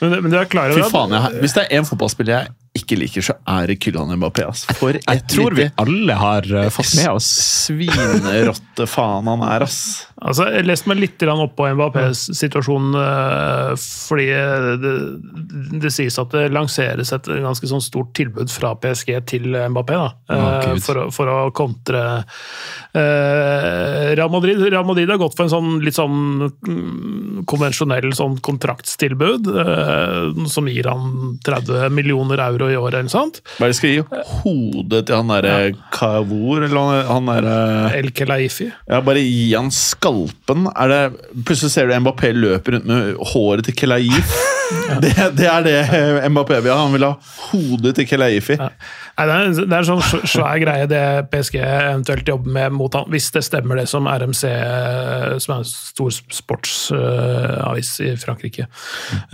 Men, men du er klar over Fy faen, jeg, Hvis det er én fotballspiller jeg ikke liker, så er det Kylian Mbappé. Altså. For Jeg tror vi alle har eh, fått med oss svinerotte faen han er, ass. Altså, Jeg leste meg litt opp på Mbappés situasjon, eh, fordi det, det sies at det lanseres et ganske sånn stort tilbud fra PSG til Mbappé. da, eh, for, for å kontre eh, Real Madrid. Real Madrid har gått for en sånn litt sånn mm, konvensjonell sånn kontraktstilbud, eh, som gir han 30 millioner euro i året, eller noe sånt. det skal gi hodet til han derre Kavor, eller han- derre El Kelaifi. Ja, bare gi han skalpen. Er det, plutselig ser du Mbappé løpe rundt med håret til Kelaif. Det, det er det Mbappé vil ha. Han vil ha hodet til Kelaifi. Nei, det, er, det er en sånn svær greie det PSG eventuelt jobber med mot han, hvis det stemmer det som RMC, eh, som er en stor sportsavis i Frankrike,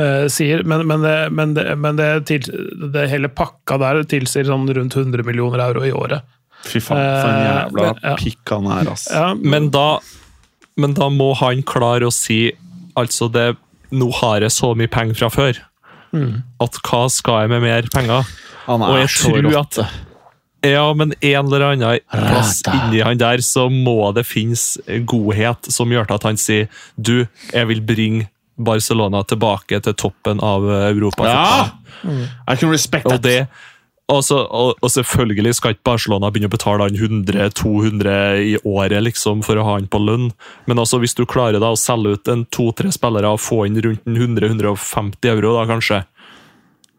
eh, sier. Men, men, det, men, det, men det, til, det hele pakka der tilsier sånn rundt 100 millioner euro i året. Fy faen, for en Eh, jævla pikk han er, ass. Ja, Men da, men da må han klare å si altså det, Nå har jeg så mye penger fra før. At hva skal jeg med mer penger? Han Og er jeg så tror at Ja, men en eller annen plass inni han der, så må det finnes godhet som gjør at han sier Du, jeg vil bringe Barcelona tilbake til toppen av Europa. Ja! I can respect Og, that. det, altså, og, og selvfølgelig skal ikke Barcelona begynne å betale han 100-200 i året liksom, for å ha han på lønn, men altså, hvis du klarer da å selge ut en to-tre spillere og få inn rundt 100-150 euro, da kanskje,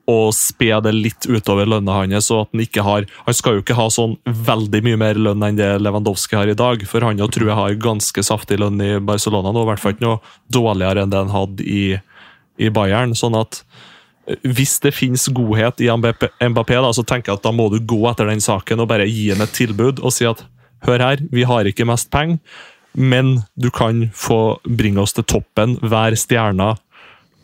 og spe det litt utover lønna hans, så at han ikke har Han skal jo ikke ha sånn veldig mye mer lønn enn det Lewandowski har i dag, for han jo tror jeg har ganske saftig lønn i Barcelona nå, i hvert fall ikke noe dårligere enn det han hadde i, i Bayern. sånn at hvis det finnes godhet i Mbappé, da, så tenker jeg at da må du gå etter den saken og bare gi ham et tilbud og si at hør her, vi har ikke mest penger, men du kan få bringe oss til toppen, hver stjerna,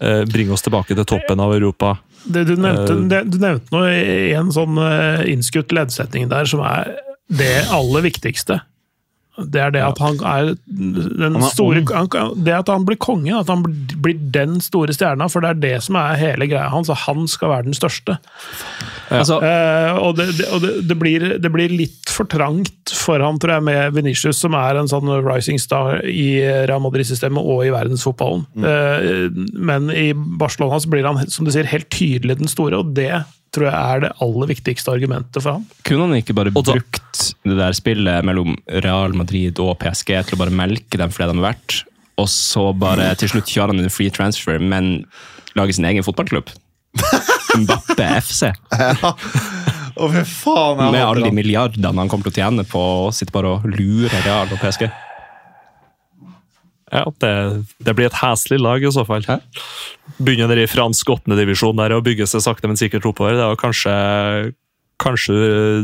eh, bringe oss tilbake til toppen av Europa. Det du nevnte, Eh. det, du nevnte noe i en sånn eh, innskutt leddsetning der som er det aller viktigste. Det er det at han er den Han er store han, Det at han blir kongen, at han blir- den store stjerna, for det er det som er hele greia hans. og Han skal være den største. Ja. Eh, og det, det, og det, det, blir, det blir litt for trangt for han, tror jeg, med Venitius, som er en sånn rising star i Real Madrid-systemet og i verdensfotballen. Eh, men i Barcelona så blir han, som du sier, helt tydelig den store, og det tror jeg er det aller viktigste argumentet for han. Kunne han ikke bare da- brukt det der spillet mellom Real Madrid og PSG til å bare melke dem for det de er verdt, og så bare til slutt kjøre han en free transfer, men lage sin egen fotballklubb? Mbappe FC. Ja. fy faen. Med alle de milliardene han kommer til å tjene på å sitte bare og lure Real og PSG. Ja, det, det blir et heslig lag i så fall. Begynner dere i fransk åttendedivisjon der og bygger seg sakte, men sikkert oppover. Det er kanskje Kanskje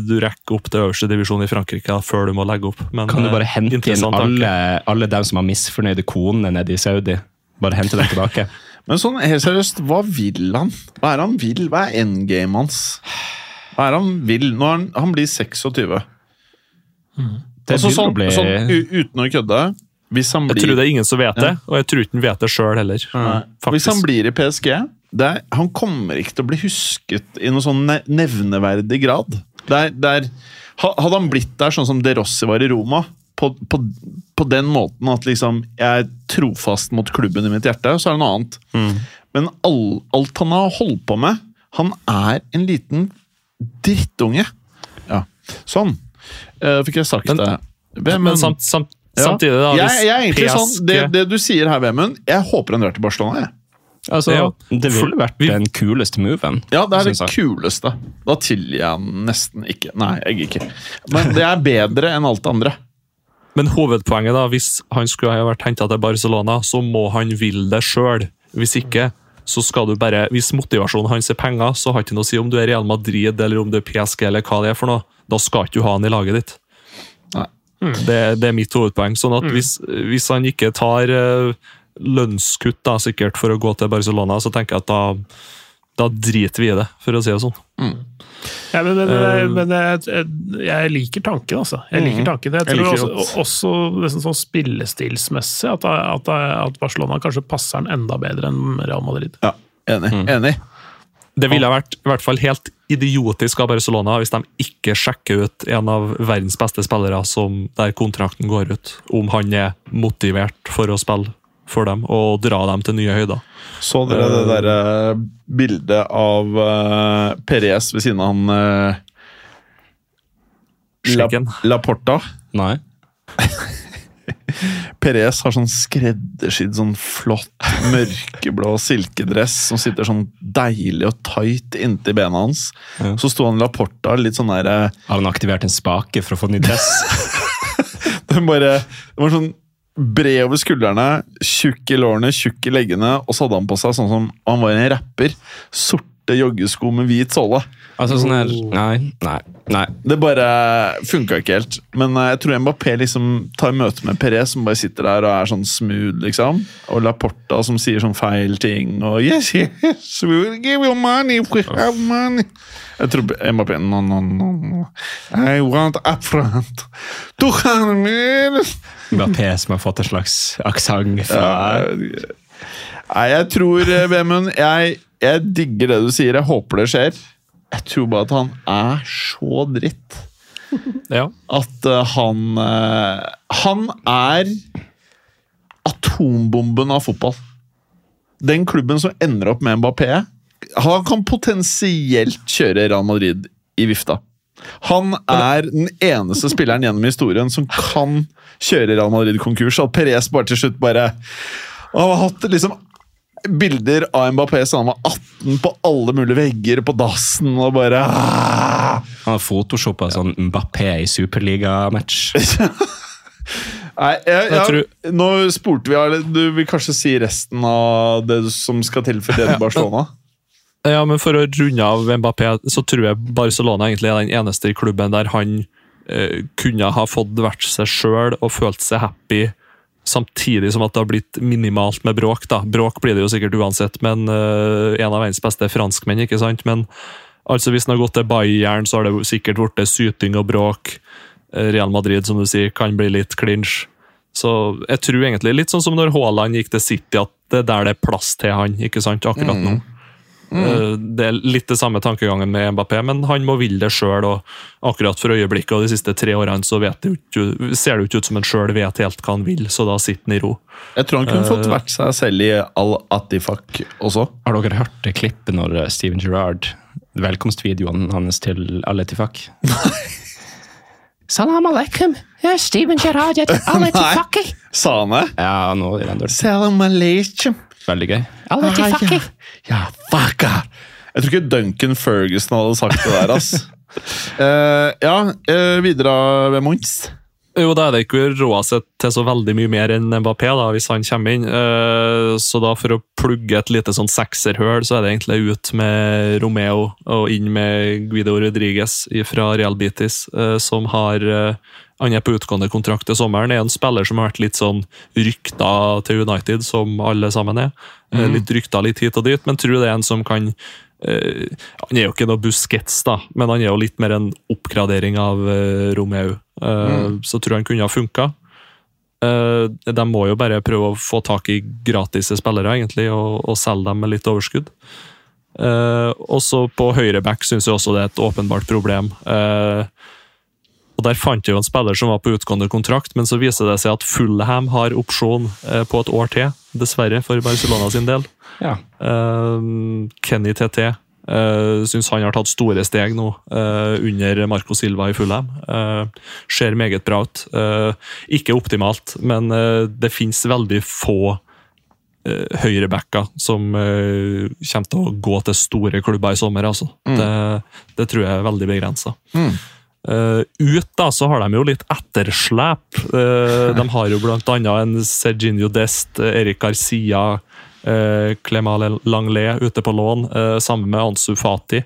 du rekker opp til øverste divisjon i Frankrike før du må legge opp. Men, Kan du bare eh, hente inn alle, alle dem som har misfornøyde konene nede i Saudi? Bare hente dem tilbake? Men sånn helt seriøst, hva vil han? Hva er han vil? Hva er endgame hans? Hva er han vil? Nå er han, han blir 26. Det Altså, sånn, bli sånn, uten å kødde Hvis han Jeg tror det er ingen som vet det, Ja. og jeg tror ikke han vet det sjøl heller. Nei. Hvis han blir i PSG er, Han kommer ikke til å bli husket i noen sånn nevneverdig grad. Det er, det er, hadde han blitt der sånn som De Rossi var i Roma, på, på, på den måten at liksom jeg er trofast mot klubben i mitt hjerte, så er det noe annet. Men all, alt han har holdt på med Han er en liten drittunge. Ja, sånn. Uh, fikk jeg sagt Men- det. Men, men samt, samt, Ja. Samtidig, da jeg, hvis jeg er egentlig sånn, det, det du sier her, Vemund, jeg håper han drar til Barcelona. jeg. Altså, Ja. det ville vært den kuleste moven. Ja, det er det kuleste. Da tilgir jeg nesten ikke. Nei, jeg ikke. Men det er bedre enn alt det andre. Men hovedpoenget, da, hvis han skulle ha vært henta til Barcelona, så må han ville det sjøl. Hvis ikke, så skal du bare Hvis motivasjonen hans er penger, så har ikke noe å si om du er Real Madrid eller om du er PSG eller hva det er for noe. Da skal ikke du ha han i laget ditt. Nei. Det, det er mitt hovedpoeng. Sånn at hvis, hvis han ikke tar eh, lønnskutt da, sikkert for å gå til Barcelona, så tenker jeg at da, da driter vi i det, for å si det sånn. Ja, men, men, uh, men jeg, jeg, jeg liker tanken, altså. Jeg liker tanken. Jeg Jeg tror jeg også, også liksom sånn spillestilsmessig at, at, at Barcelona kanskje passer den enda bedre enn Real Madrid. Ja, Enig. enig. Det ville vært i hvert fall helt idiotisk av Barcelona hvis de ikke sjekker ut en av verdens beste spillere som der kontrakten går ut, om han er motivert for å spille for dem og dra dem til nye høyder. Så dere det derre bildet av uh, Perez ved siden av han uh, La Laporta? Nei. Perez har sånn skreddersydd, sånn flott mørkeblå silkedress som sitter sånn deilig og tight inntil bena hans. Ja. Så sto han i Laporta litt sånn der eh, Har han aktivert en spake for å få ny dress? Den bare, den var sånn bred over skuldrene, tjukk i lårene, tjukk i leggene, og så hadde han på seg sånn som han var en rapper. Sorte joggesko med hvit såle. altså sånn her Nei, nei, nei. Det bare funka ikke helt. Men eh, jeg tror Mbappé liksom tar møte med Perez, som bare sitter der og er sånn smooth, liksom. Og Laporta som sier sånn feil ting. Og yes, yes, we will give you money if we have money. Jeg tror Mbappé No, no, no. no. I want upfront. 200 million. Mbappé som har fått en slags aksent fra Nei, jeg tror, eh, Vemund jeg, jeg digger det du sier. Jeg håper det skjer. Jeg tror bare at han er så dritt. Ja. At uh, han uh, Han er atombomben av fotball. Den klubben som ender opp med Mbappé, han kan potensielt kjøre Real Madrid i vifta. Han er den eneste spilleren gjennom historien som kan kjøre Real Madrid konkurs. At Perez bare til slutt bare Han har hatt liksom bilder av Mbappé som han var 18 på alle mulige vegger på dassen og bare ah! Han har photoshoppa sånn Mbappé i superligamatch. Nei, jeg, Jeg jeg, Nå spurte vi av Du vil kanskje si resten av det som skal til for det Barcelona? Ja, men For å runde av Mbappé, så tror jeg Barcelona egentlig er den eneste i klubben der han eh, kunne ha fått vært seg sjøl og følt seg happy, samtidig som at det har blitt minimalt med bråk. da. Bråk blir det jo sikkert uansett, men uh, en av verdens beste er franskmenn, ikke sant? Men altså hvis han har gått til Bayern, så har det sikkert blitt syting og bråk. Eh, Real Madrid, som du sier, kan bli litt clinch. Så jeg tror egentlig, litt sånn som når Haaland gikk til City, at det er der det er plass til han, ikke sant, akkurat nå. Eh, Det er litt det samme tankegangen med Mbappé, men han må ville det sjøl. Akkurat for øyeblikket og de siste tre årene så vet det ikke, ser det jo ikke ut som han sjøl vet helt hva han vil, så da sitter han i ro. Jeg tror han kunne fått vært seg selv i Al-Atifak også. Har dere hørt det klippet når eh, Steven Gerrard Velkomstvideoen hans til Al-Atifak? Salam alaikum. Jeg er Steven Gerrard. Jeg er Aletifaki. Sa han det? Ja, nå i den døren. Salam alaikum. Veldig gøy. Ja, det er fucker. Ja, fucker! Jeg tror ikke Duncan Ferguson hadde sagt det der, ass. uh, ja, uh, videre ved Mons. Jo, da er det ikke råd seg til så veldig mye mer enn Mbappé, da, hvis han kommer inn. Eh, Så da for å plugge et lite sånn sekserhøl, så er det egentlig ut med Romeo og inn med Guido Rodriguez fra Real Betis, som har han er på utgående kontrakt til sommeren. Er en spiller som har vært litt sånn rykta til United, som alle sammen er. Mm. Litt rykta litt hit og dit, men tror det er en som kan Uh, Han er jo ikke noe Busquets, da, men han er jo litt mer en oppgradering av uh, Romeo. Eh, Så tror jeg han kunne ha funka. De må jo bare prøve å få tak i gratis spillere egentlig, og, og selge dem med litt overskudd. Uh, også på høyreback syns jeg også det er et åpenbart problem. Eh, og Der fant vi jo en spiller som var på utgående kontrakt, men så viser det seg at Fulham har opsjon eh, på et år til, dessverre, for Barcelona sin del. Ja. Uh, Kenny TT uh, syns han har tatt store steg nå uh, under Marco Silva i Fulham. Uh, ser meget bra ut. Eh, ikke optimalt, men eh, det finnes veldig få høyrebacker som eh, kommer til å gå til store klubber i sommer. Altså. Mm. Det, det tror jeg er veldig begrensa. Mm. Eh, ut da, så har de jo litt etterslep. Uh, de har jo annet en Serginio Dest, eh, Erik Garcia, uh, Clemal Langlet ute på lån, eh, sammen med Ansu Fati.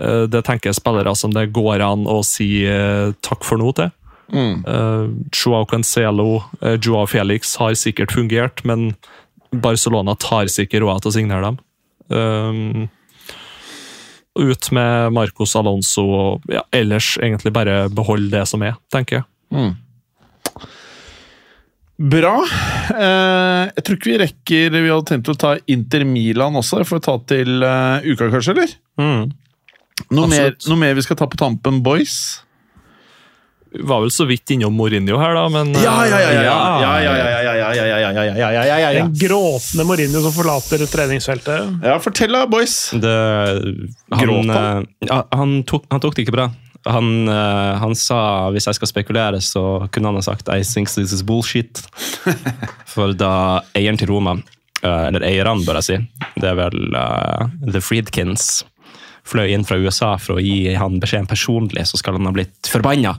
Eh, det tenker jeg spillere som det går an å si eh, takk for nå til. Mm. Uh, Joao Cancelo, uh, Joao Felix har sikkert fungert, men Barcelona tar sikkert råd til å signere dem. Um, ut med Marcos Alonso og ja, ellers egentlig bare beholde det som er, tenker jeg. Mm. Bra. Eh, jeg tror ikke vi rekker Vi hadde tenkt å ta Inter Milan også. Det får vi ta til eh, uka, kanskje? eller? Noe, mer, noe mer vi skal ta på tampen, boys? var vel så vidt innom Mourinho her, da, men Ja, ja, ja! ja, ja, ja, ja, ja, ja, ja. Den gråtende Mourinho som forlater treningsfeltet. Ja, fortell da, boys! Det, han, han, han, tok, han tok det ikke bra. Han, han, sa hvis jeg skal spekulere, så kunne han ha sagt I think this is bullshit. For da eieren til Roma, eller eierne, bør jeg si, det er vel uh, The Friedkins, fløy inn fra USA for å gi han beskjeden personlig, så skal han ha blitt forbanna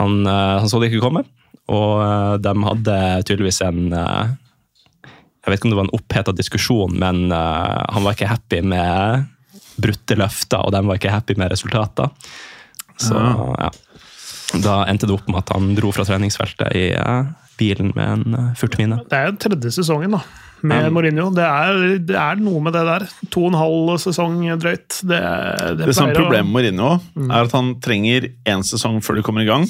han, eh, han så det ikke komme, og eh, de hadde tydeligvis en eh, jeg vet ikke om det var en oppheta diskusjon, men han var ikke happy med brutte løfter, og de var ikke happy med resultater. Så ja. Da endte det opp med at han dro fra treningsfeltet i bilen med en uh, furtmine. Det er jo tredje sesongen da, med um, Mourinho. Det er, det er noe med det der. To og en halv sesong drøyt. Det, det, Det som er problemet med Mourinho, er at han trenger én sesong før det kommer i gang.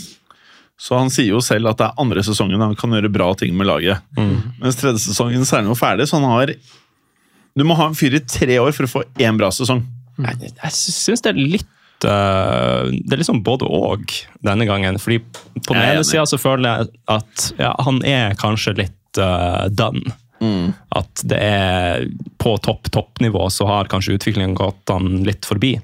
Så han sier jo selv at det er andre sesongen han kan gjøre bra ting med laget. Mens tredje sesongen så er han jo ferdig, så han har Du må ha en fyr i tre år for å få én bra sesong. Jeg, jeg syns det er litt eh, Det er liksom både og denne gangen. fordi på den ene sida så føler jeg at ja, han er kanskje litt uh, done. At det er på topp toppnivå så har kanskje utviklingen gått han litt forbi.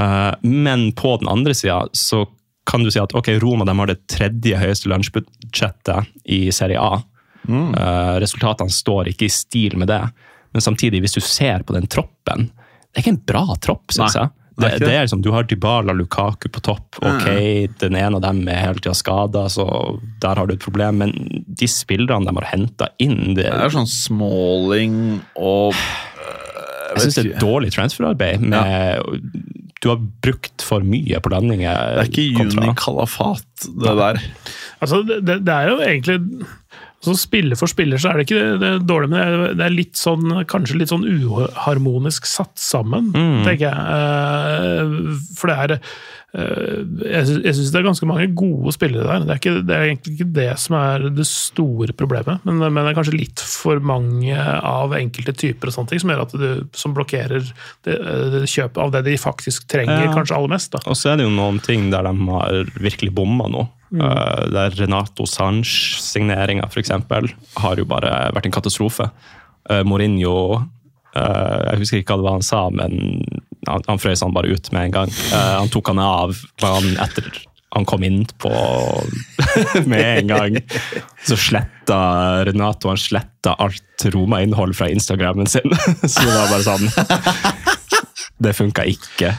Uh, men på den andre sida så kan du si at ok, Roma de har det tredje høyeste lunsjbudsjettet i Serie A. Eh, resultatene står ikke i stil med det. Men samtidig, hvis du ser på den troppen Det er ikke en bra tropp, syns jeg. Det Det, er liksom, du har Dybala Lukaku på topp. Ok, Den ene av dem er hele tida skada, så der har du et problem. Men de spillerne de har henta inn det, Det er sånn Smalling og Jeg syns det er et dårlig transferarbeid. Med, Du har brukt for mye på landinger. Det er ikke Juni Kalafat, det der. Altså, det, det det er jo egentlig så Spiller for spiller så er det ikke det, det dårlig, men det er, litt sånn, kanskje litt sånn uharmonisk satt sammen, tenker jeg. Eh, For det er Jeg sy- syns det er ganske mange gode spillere der. Det er, ikke, det er egentlig ikke det som er det store problemet, men, men det er kanskje litt for mange av enkelte typer og sånne ting som gjør at du, som blokkerer det, det kjøpet av det de faktisk trenger, Ja. kanskje aller mest. da. Og så er det jo noen ting der de har virkelig bomma nå. Uh, der Renato Sanch-signeringa f.eks. har jo bare vært en katastrofe. Mourinho Jeg husker ikke hva det var han sa, men han, han frøs han bare ut med en gang. Uh, han tok han av han etter han kom inn på med en gang. Så sletta Renato han sletta alt Roma-innhold fra Instagrammen sin. Så det var bare sånn Det funka ikke.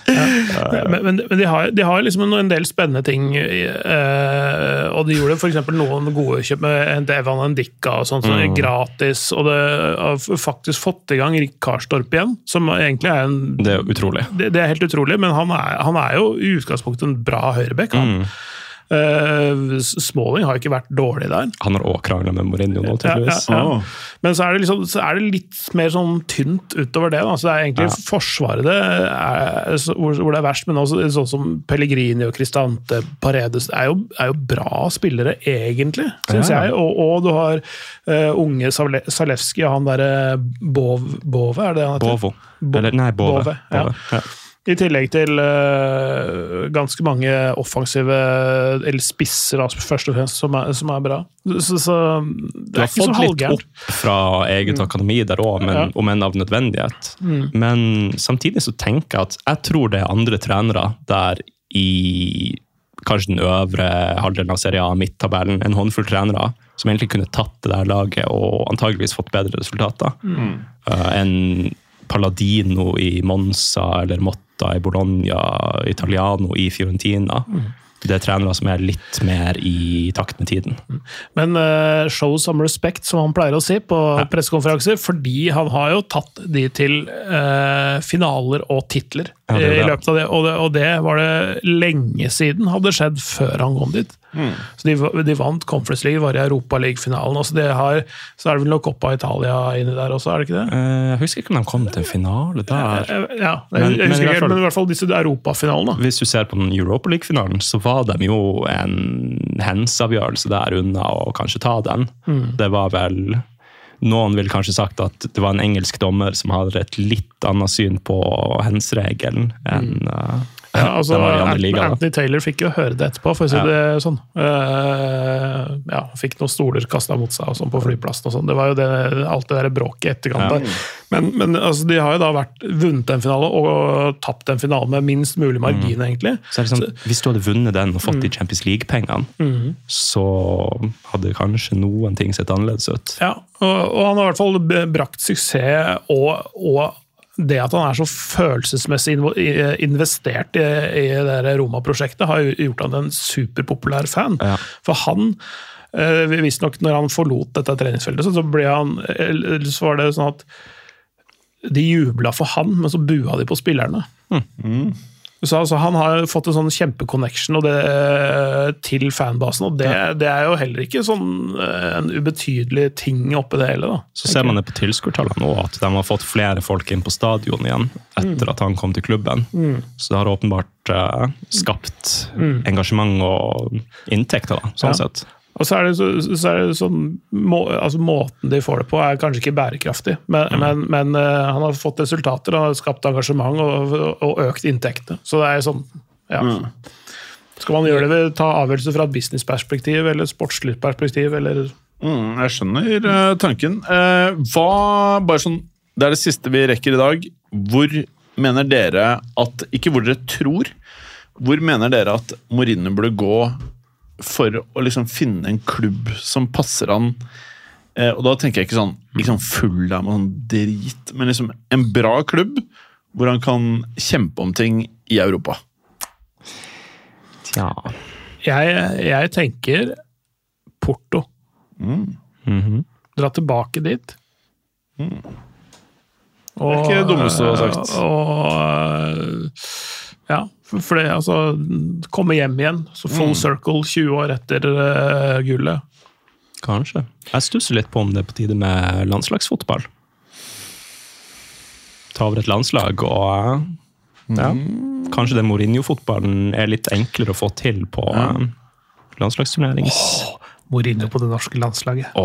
Men, men, men de, har, de har liksom en, del spennende ting, eh, og de gjorde f.eks. noen gode kjøp med Evan Ndicka og sånt, er Mm. gratis, og det har faktisk fått i gang Rick Karstorp igjen, som egentlig er en Det er utrolig. det, det er helt utrolig, men han er, han er jo i utgangspunktet en bra høyrebekk. Han. Mm. Eh, Smalling har ikke vært dårlig der. Han har òg krangla med Mourinho nå, tydeligvis. Ja, ja, ja. Men så er, det liksom, så er det litt mer sånn tynt utover det. Da. Så det er egentlig Ja. Forsvaret det er, hvor, hvor det er verst, men også sånn som Pellegrini og Cristante Paredes er jo, er jo bra spillere, egentlig, syns Ja, ja. jeg. Og, og du har uh, unge Savle- Zalewski og han derre Bove, Bove, er det det han heter? Bovo. Bo- Eller nei, Bove. Bove, ja. Bove, ja. I tillegg til uh, ganske mange offensive eller spisser, altså, først og fremst, som er, som er bra. Så, så det er har ikke så fått litt opp fra eget akademi der òg, Ja. om enn av nødvendighet. Mm. Men samtidig så tenker jeg at jeg tror det er andre trenere der i kanskje den øvre halvdelen av Serie A, midttabellen, en håndfull trenere, som egentlig kunne tatt det der laget og antageligvis fått bedre resultater Mm. uh, enn Paladino i Monza eller Motta i Bologna, Italiano i Fiorentina. Mm. Det er trenere som er litt mer i takt med tiden. Men uh, show some respect, som han pleier å si på pressekonferanser, fordi han har jo tatt de til uh, finaler og titler Ja, det det. i løpet av det og, det. og det var det lenge siden hadde skjedd før han kom dit. Så de, de vant Conference League, var i Europaliga-finalen. Altså så er det vel noe Coppa Italia inni der også, er det ikke det? Eh, Jeg husker ikke om de kom til en finale der. Eh, Ja, jeg, jeg, jeg men husker hvert ikke, fall- men i hvert fall disse europafinalene. Hvis du ser på den Europa League-finalen, så var de jo en hensavgjørelse der unna å kanskje ta den. Mm. Det var vel Noen ville kanskje sagt at det var en engelsk dommer som hadde et litt annet syn på hens-regelen enn uh, Ja, altså, liga. Anthony Taylor fikk jo høre det etterpå, for å si Ja. det sånn. Uh, ja, Fikk noen stoler kasta mot seg og sånn på flyplassen. og sånn. Det var jo det, alt det der bråket i etterkant. Ja. Men, men altså, de har jo da vært, vunnet en finale og tapt en finale med minst mulig margin, egentlig. Så er det sånn, Hvis du hadde vunnet den og fått de Champions League-pengene, mm. så hadde kanskje noen ting sett annerledes ut. Ja, og, og han har i hvert fall brakt suksess, og, og det at han er så følelsesmessig investert i, i det Roma-prosjektet, har gjort han til en superpopulær fan. Ja. For han eh, Visstnok, når han forlot dette treningsfeltet, så, så ble han Så var det sånn at de jubla for han, men så bua de på spillerne. Så altså, Han har fått en sånn kjempeconnection eh, til fanbasen, og det, det er jo heller ikke sånn eh, en ubetydelig ting oppi det hele. da. Så ser man det på tilskuertallene nå, at de har fått flere folk inn på stadion igjen etter at han kom til klubben. Mm. Så det har åpenbart uh, skapt Mm. engasjement og inntekter, da, sånn Ja. sett. Og så er det, så, så er det sånn må, altså Måten de får det på, er kanskje ikke bærekraftig, men, men, men uh, han har fått resultater, han har skapt engasjement og, og økt inntektene. Så det er sånn ja. Skal man gjøre det ved ta avgjørelser fra et businessperspektiv eller et sportslig perspektiv, eller Mm, jeg skjønner uh, tanken. Uh, hva, bare sånn, Det er det siste vi rekker i dag. Hvor mener dere at Ikke hvor dere tror. Hvor mener dere at Mourinho burde gå for å liksom finne en klubb som passer han? Eh, og da tenker jeg ikke sånn, sånn full av sånn drit, men liksom en bra klubb hvor han kan kjempe om ting i Europa. Tja Jeg, jeg tenker Porto. Mhm. Dra tilbake dit. Det er ikke det dummeste du har sagt. Og, ja, for for det, altså Komme hjem igjen. Så full Mm. circle 20 år etter uh, gullet. Kanskje. Jeg stusser litt på om det er på tide med landslagsfotball. Ta over et landslag og ja, Kanskje den Mourinho-fotballen er litt enklere å få til på Ja. landslagsturnering. Oh, Mourinho på det norske landslaget.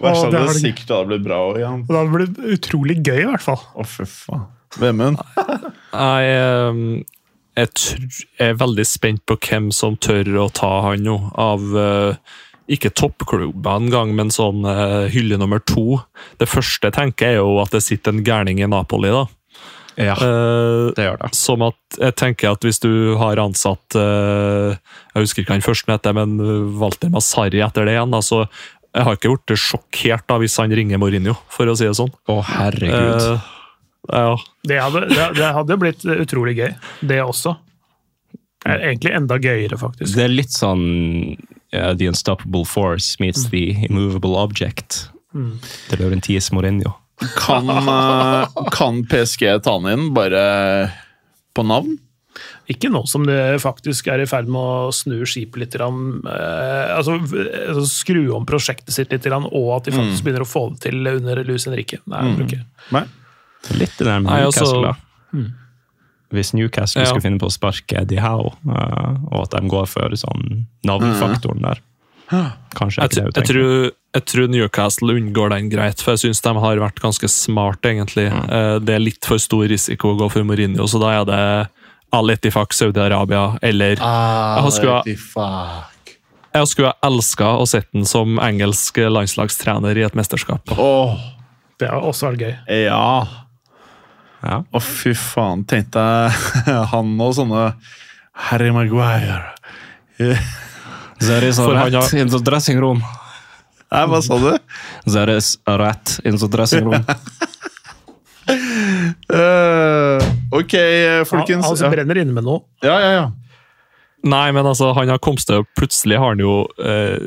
Verst hadde det sikkert hadde blitt bra òg. Det hadde blitt utrolig gøy, i hvert fall. Å, fy faen. Vemund? Jeg, eh, jeg er veldig spent på hvem som tør å ta han nå, av eh, ikke toppklubber engang, men sånn eh, hylle nummer to. Det første jeg tenker, er jo at det sitter en gærning i Napoli, da. Ja, Eh, det gjør det. som at jeg tenker at hvis du har ansatt Jeg husker ikke han først heter, men Walter Masari etter det igjen. altså Jeg har ikke blitt sjokkert da hvis han ringer Mourinho, for å si det sånn. Å, herregud. Eh, ja. Det hadde, det, det hadde blitt utrolig gøy, det også. Er Egentlig enda gøyere, faktisk. Det er litt sånn uh, The Unstoppable Force meets The Immovable Object. Mm. Til Laurentis Mourinho. Kan, uh, kan PSG ta han inn bare på navn? Ikke nå som det faktisk er i ferd med å snu skipet litt. grann, eh, altså, altså Skru om prosjektet sitt litt, grann, og at de faktisk begynner å få det til under Luis Henrique. Nei, jeg tror ikke. Nei. Litt det der med Nei, Newcastle, altså- da. Hvis Newcastle Ja. skulle finne på å sparke Eddie Howe, eh, og at de går for sånn navnfaktoren der Kanskje er ikke det tr- du jeg, tenker. tror, jeg tror Newcastle unngår den greit, for jeg syns de har vært ganske smarte, egentlig. Eh, Det er litt for stor risiko å gå for Mourinho, så da er det Al Etifak Saudi-Arabia eller Ah, Jeg skulle. Ha elska å sett den som engelsk landslagstrener i et mesterskap. Åh, Det har også vært gøy. ja. Ja. Å, fy faen. Tenkte jeg han og sånne Harry Maguire. There is a rat har- in the dressing room. Nei, hva sa du? There is a rat in the dressing room. Eh, ok, Han, folkens. han som brenner inne med noe. Ja, ja, ja. Nei, men altså, han har kommet til Plutselig har han jo eh,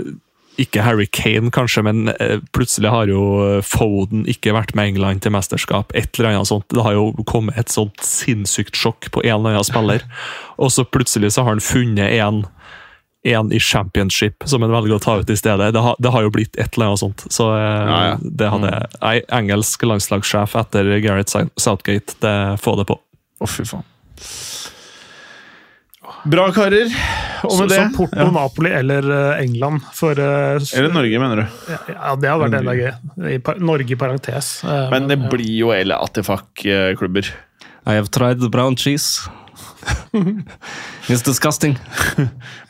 Ikke Harry Kane, kanskje, men eh, plutselig har jo Foden ikke vært med England til mesterskap. Et eller annet sånt. Det har jo kommet et sånt sinnssykt sjokk på en eller annen spiller. Og så plutselig så har han funnet en, en i championship som han velger å ta ut i stedet. Det har, det har jo blitt et eller annet sånt. Så eh, Ja, ja. det hadde jeg. engelsk landslagssjef etter Gareth Southgate, det får det på. Å, fy faen. Bra, karer. Og Så, det så Porto, ja. Napoli eller eh, England for uh, Eller Norge, mener du? Ja, det hadde vært enda gøy. I par- Norge i parentes. Uh, Men det ja. blir jo hele Atifak-klubber. I have tried the brown cheese. It's disgusting.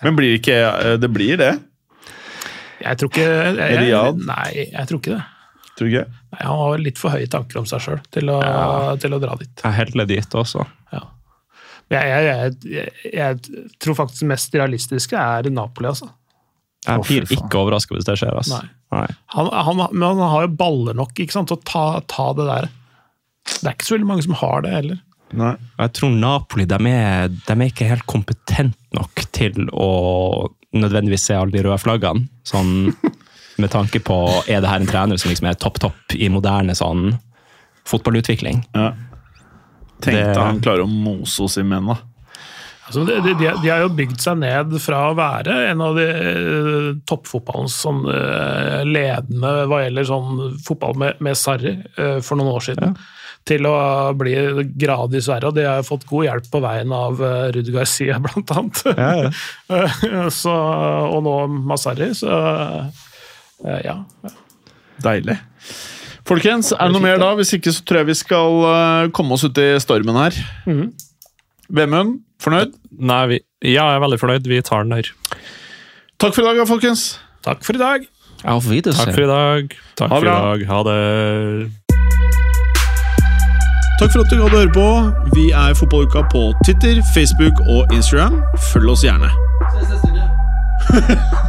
Men blir det ikke Det blir det? Jeg tror ikke jeg, jeg, Nei, jeg tror ikke det. Tror du ikke? Nei, han har litt for høye tanker om seg sjøl til, å- til å dra dit. Jeg heller dit også. Ja. Men Jeg, jeg, jeg, jeg, tror faktisk det mest realistiske er Napoli, altså. Jeg blir ikke overraska hvis det skjer. Altså. Nei. Nei. Han, han, men han har jo baller nok ikke sant, til å ta, ta det der. Det er ikke så veldig mange som har det heller. Nei. Jeg tror Napoli de er, de er ikke helt kompetent nok til å nødvendigvis se alle de røde flaggene. Sånn, med tanke på er det her en trener som liksom er topp topp i moderne sånn fotballutvikling. Ja. Tenkte Det- han klarer å mose oss i menn, da. Altså, de, de, de har jo bygd seg ned fra å være en av de uh, toppfotballens sånn, uh, ledende hva gjelder sånn fotball med, med Sarri uh, for noen år siden, til å bli gradvis verre. Og de har fått god hjelp på veien av uh, Ruud Garcia, blant annet. Eh, så, og nå Masarri, så ja. Deilig. Folkens, er det noe mer da? Hvis ikke så tror jeg vi skal eh, komme oss ut i stormen her. Mm. Vemund, fornøyd? Nei, vi, ja, jeg er veldig fornøyd. Vi tar den der. Takk for i dag, da, folkens. Takk for i dag. Auf Wiedersehen. Takk for i dag. Takk Ha for i dag. Ha det. Takk for at du gadd å høre på. Vi er Fotballuka på Twitter, Facebook og Instagram. Følg oss gjerne.